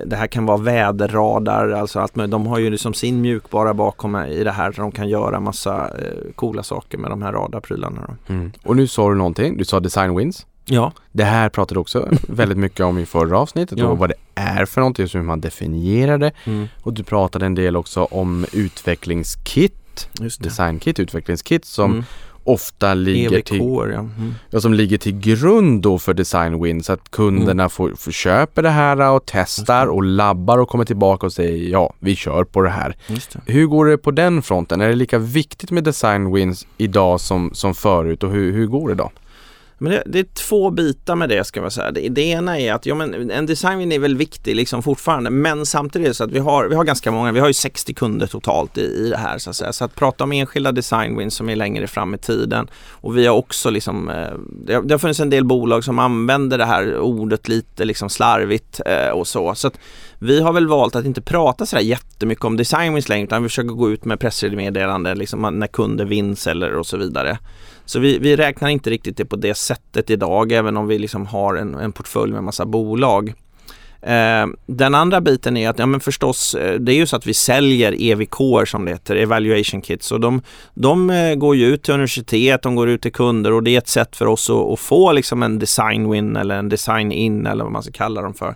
det här kan vara väderradar, alltså allt möjligt. De har ju liksom sin mjukvara bakom i det här där de kan göra massa eh, coola saker med de här radarprylarna. Mm. Och nu sa du någonting, du sa design wins. Ja, Det här pratade också <laughs> väldigt mycket om i förra avsnittet Ja. och vad det är för någonting, så hur man definierar det. mm. Och du pratade en del också om utvecklingskit, designkit, utvecklingskit som Mm. Ofta ligger EVK, till, ja. Mm. ja, som ligger till grund då för design wins. Att kunderna får, får köper det här och testar och labbar och kommer tillbaka och säger ja, vi kör på det här. Det. Hur går det på den fronten? Är det lika viktigt med design wins idag som, som förut och hur, hur går det då? Men det, det är två bitar med det ska jag säga. Det, det ena är att ja, men en design är väl viktig liksom fortfarande men samtidigt så att vi har, vi har ganska många, vi har ju 60 kunder totalt i, i det här så att säga. Så att prata om enskilda design wins som är längre fram i tiden och vi har också liksom, eh, det, har, det har funnits en del bolag som använder det här ordet lite liksom slarvigt eh, och så. Så att vi har väl valt att inte prata sådär jättemycket om design wins längre utan vi försöker gå ut med pressmeddelanden liksom när kunder vinns eller och så vidare. Så vi, vi räknar inte riktigt det på det sättet idag även om vi liksom har en, en portfölj med massa bolag. Eh, den andra biten är att, ja men förstås, eh, det är ju så att vi säljer EVK som det heter, Evaluation Kits. Och de, de eh, går ju ut till universitet, de går ut till kunder och det är ett sätt för oss att, att få liksom en design win eller en design in eller vad man ska kalla dem för.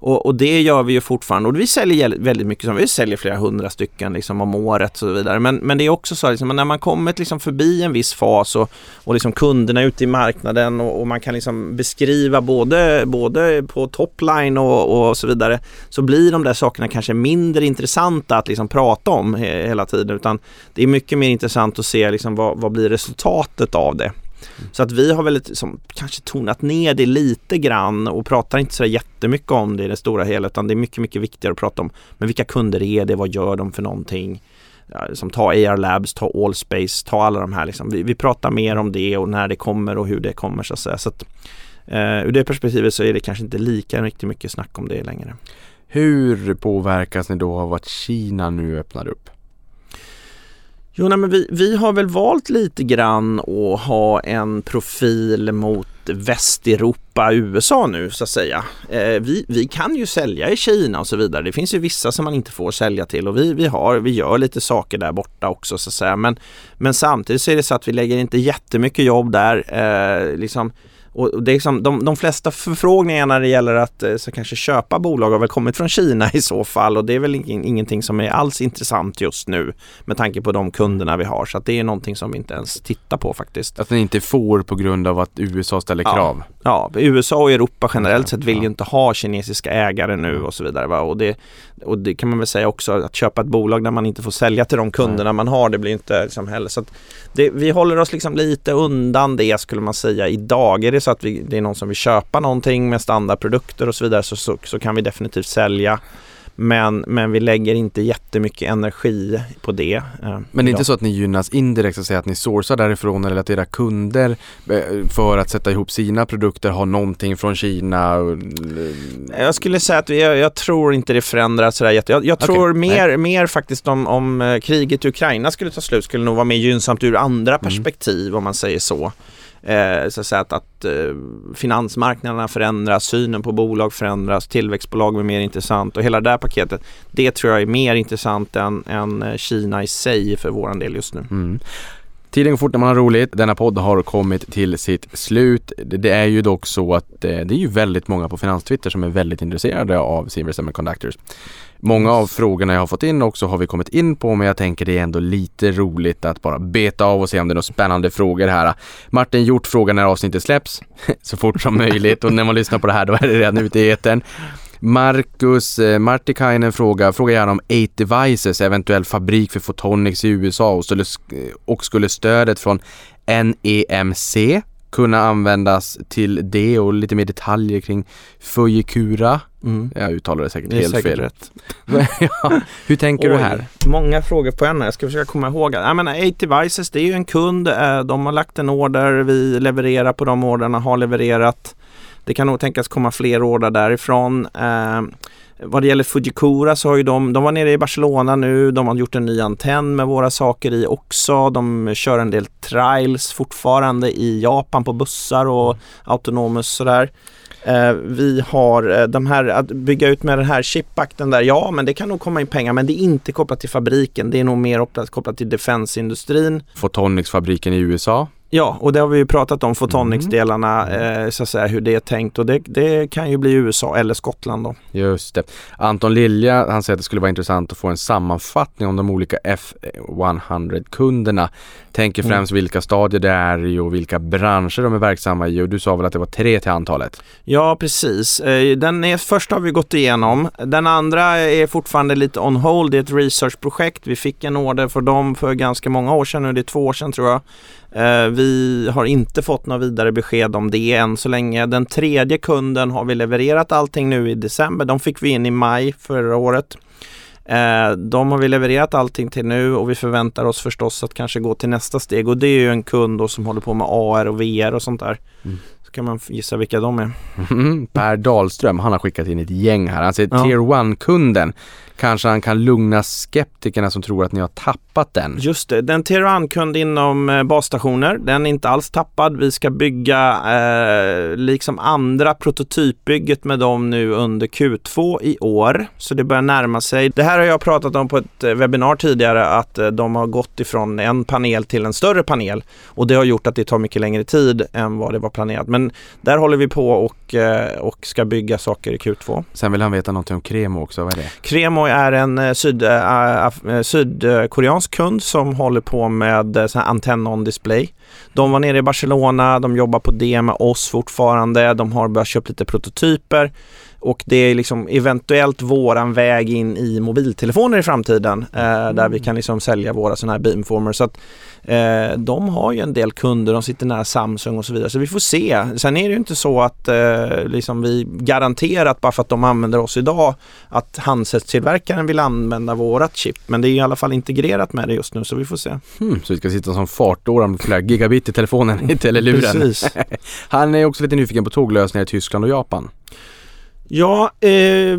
Och, och det gör vi ju fortfarande och vi säljer väldigt mycket, vi säljer flera hundra stycken liksom om året och så vidare. Men, men det är också så liksom, när man kommit liksom förbi en viss fas och, och liksom kunderna ute i marknaden och, och man kan liksom beskriva både, både på topline och, och så vidare så blir de där sakerna kanske mindre intressanta att liksom prata om he, hela tiden utan det är mycket mer intressant att se liksom vad, vad blir resultatet av det. Mm. Så att vi har väl liksom, kanske tonat ner det lite grann och pratar inte så jättemycket om det i det stora hela utan det är mycket, mycket viktigare att prata om men vilka kunder är det, vad gör de för någonting? Ja, som ta AR Labs, ta Allspace, ta alla de här liksom. vi, vi pratar mer om det och när det kommer och hur det kommer så att säga. Så att, eh, ur det perspektivet så är det kanske inte lika riktigt mycket snack om det längre. Hur påverkas ni då av att Kina nu öppnar upp? Jo, nej, men vi, vi har väl valt lite grann att ha en profil mot Västeuropa, USA nu så att säga. Eh, vi, vi kan ju sälja i Kina och så vidare. Det finns ju vissa som man inte får sälja till och vi, vi, har, vi gör lite saker där borta också så att säga. Men, men samtidigt så är det så att vi lägger inte jättemycket jobb där. Eh, liksom, och det är liksom, de, de flesta förfrågningarna när det gäller att eh, så kanske köpa bolag har väl kommit från Kina i så fall och det är väl ing, ingenting som är alls intressant just nu med tanke på de kunderna vi har så att det är någonting som vi inte ens tittar på faktiskt. Att ni inte får på grund av att USA ställer krav? Ja, USA och Europa generellt sett vill Ja. ju inte ha kinesiska ägare nu och så vidare. Va? Och, det, och det kan man väl säga också att köpa ett bolag där man inte får sälja till de kunderna man har det blir inte liksom heller. Så det, vi håller oss liksom lite undan det skulle man säga idag. Är det så att vi, det är någon som vill köpa någonting med standardprodukter och så vidare så, så, så kan vi definitivt sälja. Men, men vi lägger inte jättemycket energi på det. eh, Men det är inte så att ni gynnas indirekt så att säga att ni sourcar därifrån eller att era kunder eh, för att sätta ihop sina produkter har någonting från Kina? och- Jag skulle säga att vi, jag, jag tror inte det förändras sådär jätte. Jag, jag tror nej. mer, mer faktiskt om, om eh, kriget i Ukraina skulle ta slut skulle nog vara mer gynnsamt ur andra Mm. perspektiv om man säger så. Eh, så att, säga att, att eh, finansmarknaderna förändras, synen på bolag förändras, tillväxtbolag blir mer intressant och hela det där paketet. Det tror jag är mer intressant än, än eh, Kina i sig för våran del just nu. Mm. Tiden går fort när man har roligt. Denna podd har kommit till sitt slut. Det, är ju dock så att eh, det är ju väldigt många på Finanstwitter som är väldigt intresserade av Silver Semiconductors. Många av frågorna jag har fått in också har vi kommit in på men jag tänker det är ändå lite roligt att bara beta av och se om det är några spännande frågor här. Martin Hjort frågar när avsnittet släpps <laughs> så fort som möjligt och när man lyssnar på det här då är det redan ute i etern. Marcus eh, Martikainen frågar, frågar gärna om 8 Devices, eventuell fabrik för Photonics i USA och skulle, och skulle stödet från NEMC kunna användas till det och lite mer detaljer kring Fujikura. Mm. Jag uttalar det säkert Det helt säkert fel. rätt. <laughs> ja, hur tänker du Oj, här? Många frågor på en. Jag ska försöka komma ihåg. Jag menar, 8 Devices, det är ju en kund. eh, De har lagt en order. Vi levererar på de orderna, har levererat. Det kan nog tänkas komma fler order därifrån. Vad det gäller Fujikura så har ju de, de var nere i Barcelona nu. De har gjort en ny antenn med våra saker i också. De kör en del trials fortfarande i Japan på bussar och autonomus sådär. Eh, vi har eh, de här, att bygga ut med den här chipakten där, ja men det kan nog komma in pengar men det är inte kopplat till fabriken. Det är nog mer kopplat, kopplat till defensindustrin. Photonics-fabriken i USA. Ja, och det har vi ju pratat om, Photonics-delarna, eh, så att säga, hur det är tänkt och det, det kan ju bli USA eller Skottland då. Just det. Anton Lilja, han säger att det skulle vara intressant att få en sammanfattning om de olika F100-kunderna. Tänker Mm. främst vilka stadier det är i och vilka branscher de är verksamma i och du sa väl att det var tre till antalet? Ja, precis. Eh, Den är, första har vi gått igenom. Den andra är fortfarande lite on hold. Det är ett researchprojekt. Vi fick en order för dem för ganska många år sedan nu. Det är två år sedan tror jag. Eh, vi har inte fått några vidare besked om det än så länge. Den tredje kunden har vi levererat allting nu i december. De fick vi in i maj förra året. Eh, de har vi levererat allting till nu och vi förväntar oss förstås att kanske gå till nästa steg och det är ju en kund då som håller på med AR och VR och sånt där. Mm. Så kan man gissa vilka de är. per Dahlström, han har skickat in ett gäng här. Han säger Ja. Tier 1-kunden. Kanske han kan lugna skeptikerna som tror att ni har tappat den. Just det, den Tier kund inom eh, basstationer, den är inte alls tappad. Vi ska bygga eh, liksom andra prototypbygget med dem nu under Q2 i år. Så det börjar närma sig. Det här har jag pratat om på ett eh, webbinar tidigare att eh, de har gått ifrån en panel till en större panel och det har gjort att det tar mycket längre tid än vad det var planerat. Men där håller vi på och, eh, och ska bygga saker i Q2. Sen vill han veta någonting om Kremo också, vad är det? Cremo är en eh, syd, äh, sydkoreansk kund som håller på med sån antenn on display. De var nere i Barcelona, de jobbar på det med oss fortfarande, de har börjat köpa lite prototyper och det är liksom eventuellt våran väg in i mobiltelefoner i framtiden eh, där vi kan liksom sälja våra sådana här beamformers. Så att, eh, de har ju en del kunder, de sitter nära Samsung och så vidare så vi får se. Sen är det ju inte så att eh, liksom vi garanterat bara för att de använder oss idag att handsetstillverkaren vill använda vårat chip men det är i alla fall integrerat med det just nu så vi får se. Hmm, så vi ska sitta som fartårar med flera gigabit i telefonen <laughs> eller luren. Precis. <laughs> Han är också lite nyfiken på tåglösningar i Tyskland och Japan. Ja, eh,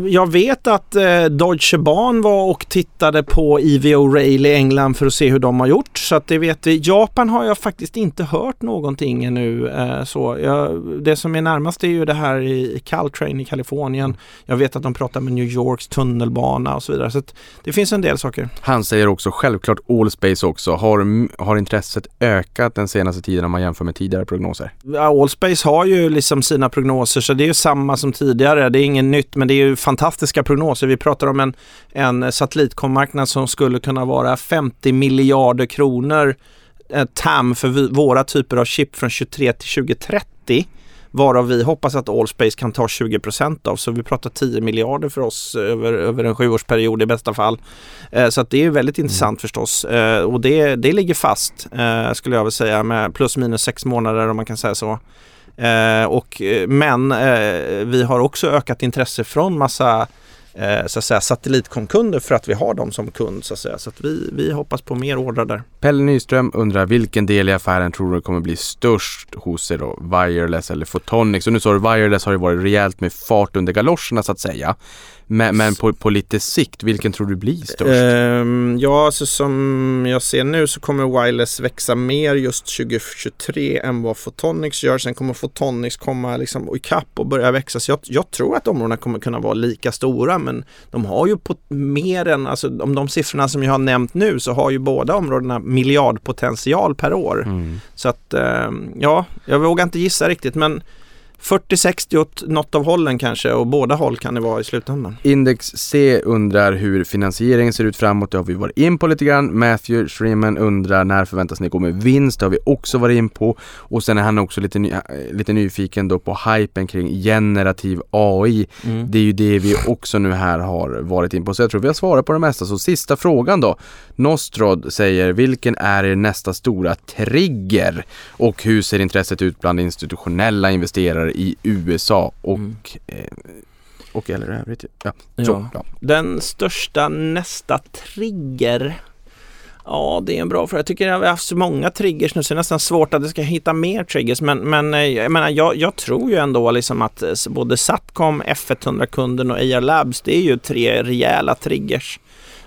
jag vet att eh, Deutsche Bahn var och tittade på EVO Rail i England för att se hur de har gjort. Så att det vet vi. Japan har jag faktiskt inte hört någonting ännu. Eh, så. Jag, det som är närmast är ju det här i Caltrain i Kalifornien. Jag vet att de pratar med New Yorks tunnelbana och så vidare. Så att det finns en del saker. Han säger också självklart Allspace också. Har, har intresset ökat den senaste tiden om man jämför med tidigare prognoser? Ja, Allspace har ju liksom sina prognoser så det är ju samma som tidigare. Det är inget nytt men det är ju fantastiska prognoser. Vi pratar om en, en satellitkommarknad som skulle kunna vara 50 miljarder kronor eh, TAM för vi, våra typer av chip från 23 till 2030. Varav vi hoppas att Allspace kan ta 20% av. Så vi pratar 10 miljarder för oss över, över en sjuårsperiod i bästa fall. Eh, så det är väldigt intressant förstås. Eh, och det, det ligger fast eh, skulle jag vilja säga med plus minus sex månader om man kan säga så. Eh, och, eh, men eh, vi har också ökat intresse från massa eh, så att säga, satellitkomkunder för att vi har dem som kund. Så att, säga. så att vi, vi hoppas på mer ordrar där. Pelle Nyström undrar vilken del i affären tror du kommer bli störst hos er då? Wireless eller Photonics? Och nu sa du Wireless har ju varit rejält med fart under galoscherna så att säga. Men, men på, på lite sikt, vilken tror du blir störst? Ehm, ja, så som jag ser nu så kommer Wireless växa mer just 2023 än vad Photonics gör. Sen kommer Photonics komma liksom ikapp och börja växa. Så jag, jag tror att områdena kommer kunna vara lika stora men de har ju på mer än, alltså om de siffrorna som jag har nämnt nu så har ju båda områdena miljardpotential per år. Mm. Så att ehm, ja, jag vågar inte gissa riktigt men 40-60 åt något av hållen kanske och båda håll kan det vara i slutändan. Index C undrar hur finansieringen ser ut framåt. Det har vi varit in på lite grann. Matthew Shreeman undrar när förväntas ni gå med vinst? Det har vi också varit in på. Och sen är han också lite, ny, äh, lite nyfiken då på hypen kring generativ AI. Mm. Det är ju det vi också nu här har varit in på. Så jag tror vi har svarat på det mesta. Så sista frågan då. Nostrod säger, vilken är er nästa stora trigger? Och hur ser intresset ut bland institutionella investerare i USA och, Mm. eh, och eller övrigt? Ja. Ja. Så, ja. Den största nästa trigger? Ja, det är en bra fråga. Jag tycker att vi har haft så många triggers nu så det är nästan svårt att jag ska hitta mer triggers. Men, men eh, jag, menar, jag, jag tror ju ändå liksom att eh, både Satcom, F100-kunden och AR Labs, det är ju tre rejäla triggers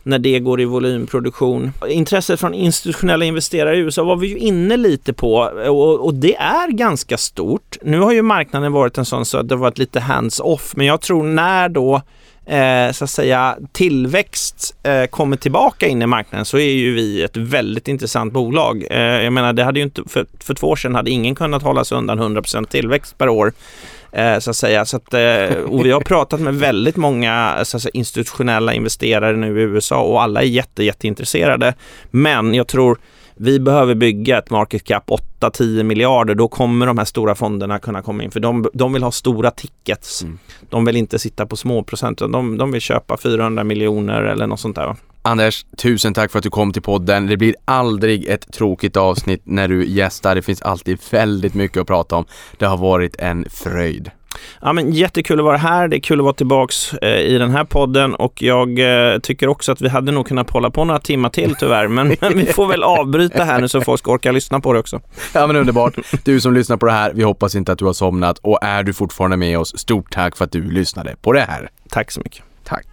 när det går i volymproduktion. Intresset från institutionella investerare i USA var vi ju inne lite på och, och det är ganska stort. Nu har ju marknaden varit en sån så att det har varit lite hands-off, men jag tror när då eh, så att säga tillväxt eh, kommer tillbaka in i marknaden så är ju vi ett väldigt intressant bolag. Eh, jag menar, det hade ju inte, för, för två år sedan hade ingen kunnat hålla sig undan 100% tillväxt per år. Eh, så att säga. Så att, eh, och vi har pratat med väldigt många så att säga, institutionella investerare nu i USA och alla är jätte, jätteintresserade. Men jag tror vi behöver bygga ett market cap 8-10 miljarder. Då kommer de här stora fonderna kunna komma in. För de, de vill ha stora tickets. Mm. De vill inte sitta på små procent. De, de vill köpa 400 miljoner eller något sånt där. Anders, tusen tack för att du kom till podden. Det blir aldrig ett tråkigt avsnitt när du gästar. Det finns alltid väldigt mycket att prata om. Det har varit en fröjd. Ja, men jättekul att vara här. Det är kul att vara tillbaks eh, i den här podden och jag eh, tycker också att vi hade nog kunnat hålla på några timmar till tyvärr. Men, <laughs> men vi får väl avbryta här nu så folk ska orka lyssna på det också. Ja men underbart. Du som lyssnar på det här, vi hoppas inte att du har somnat och är du fortfarande med oss, stort tack för att du lyssnade på det här. Tack så mycket. Tack.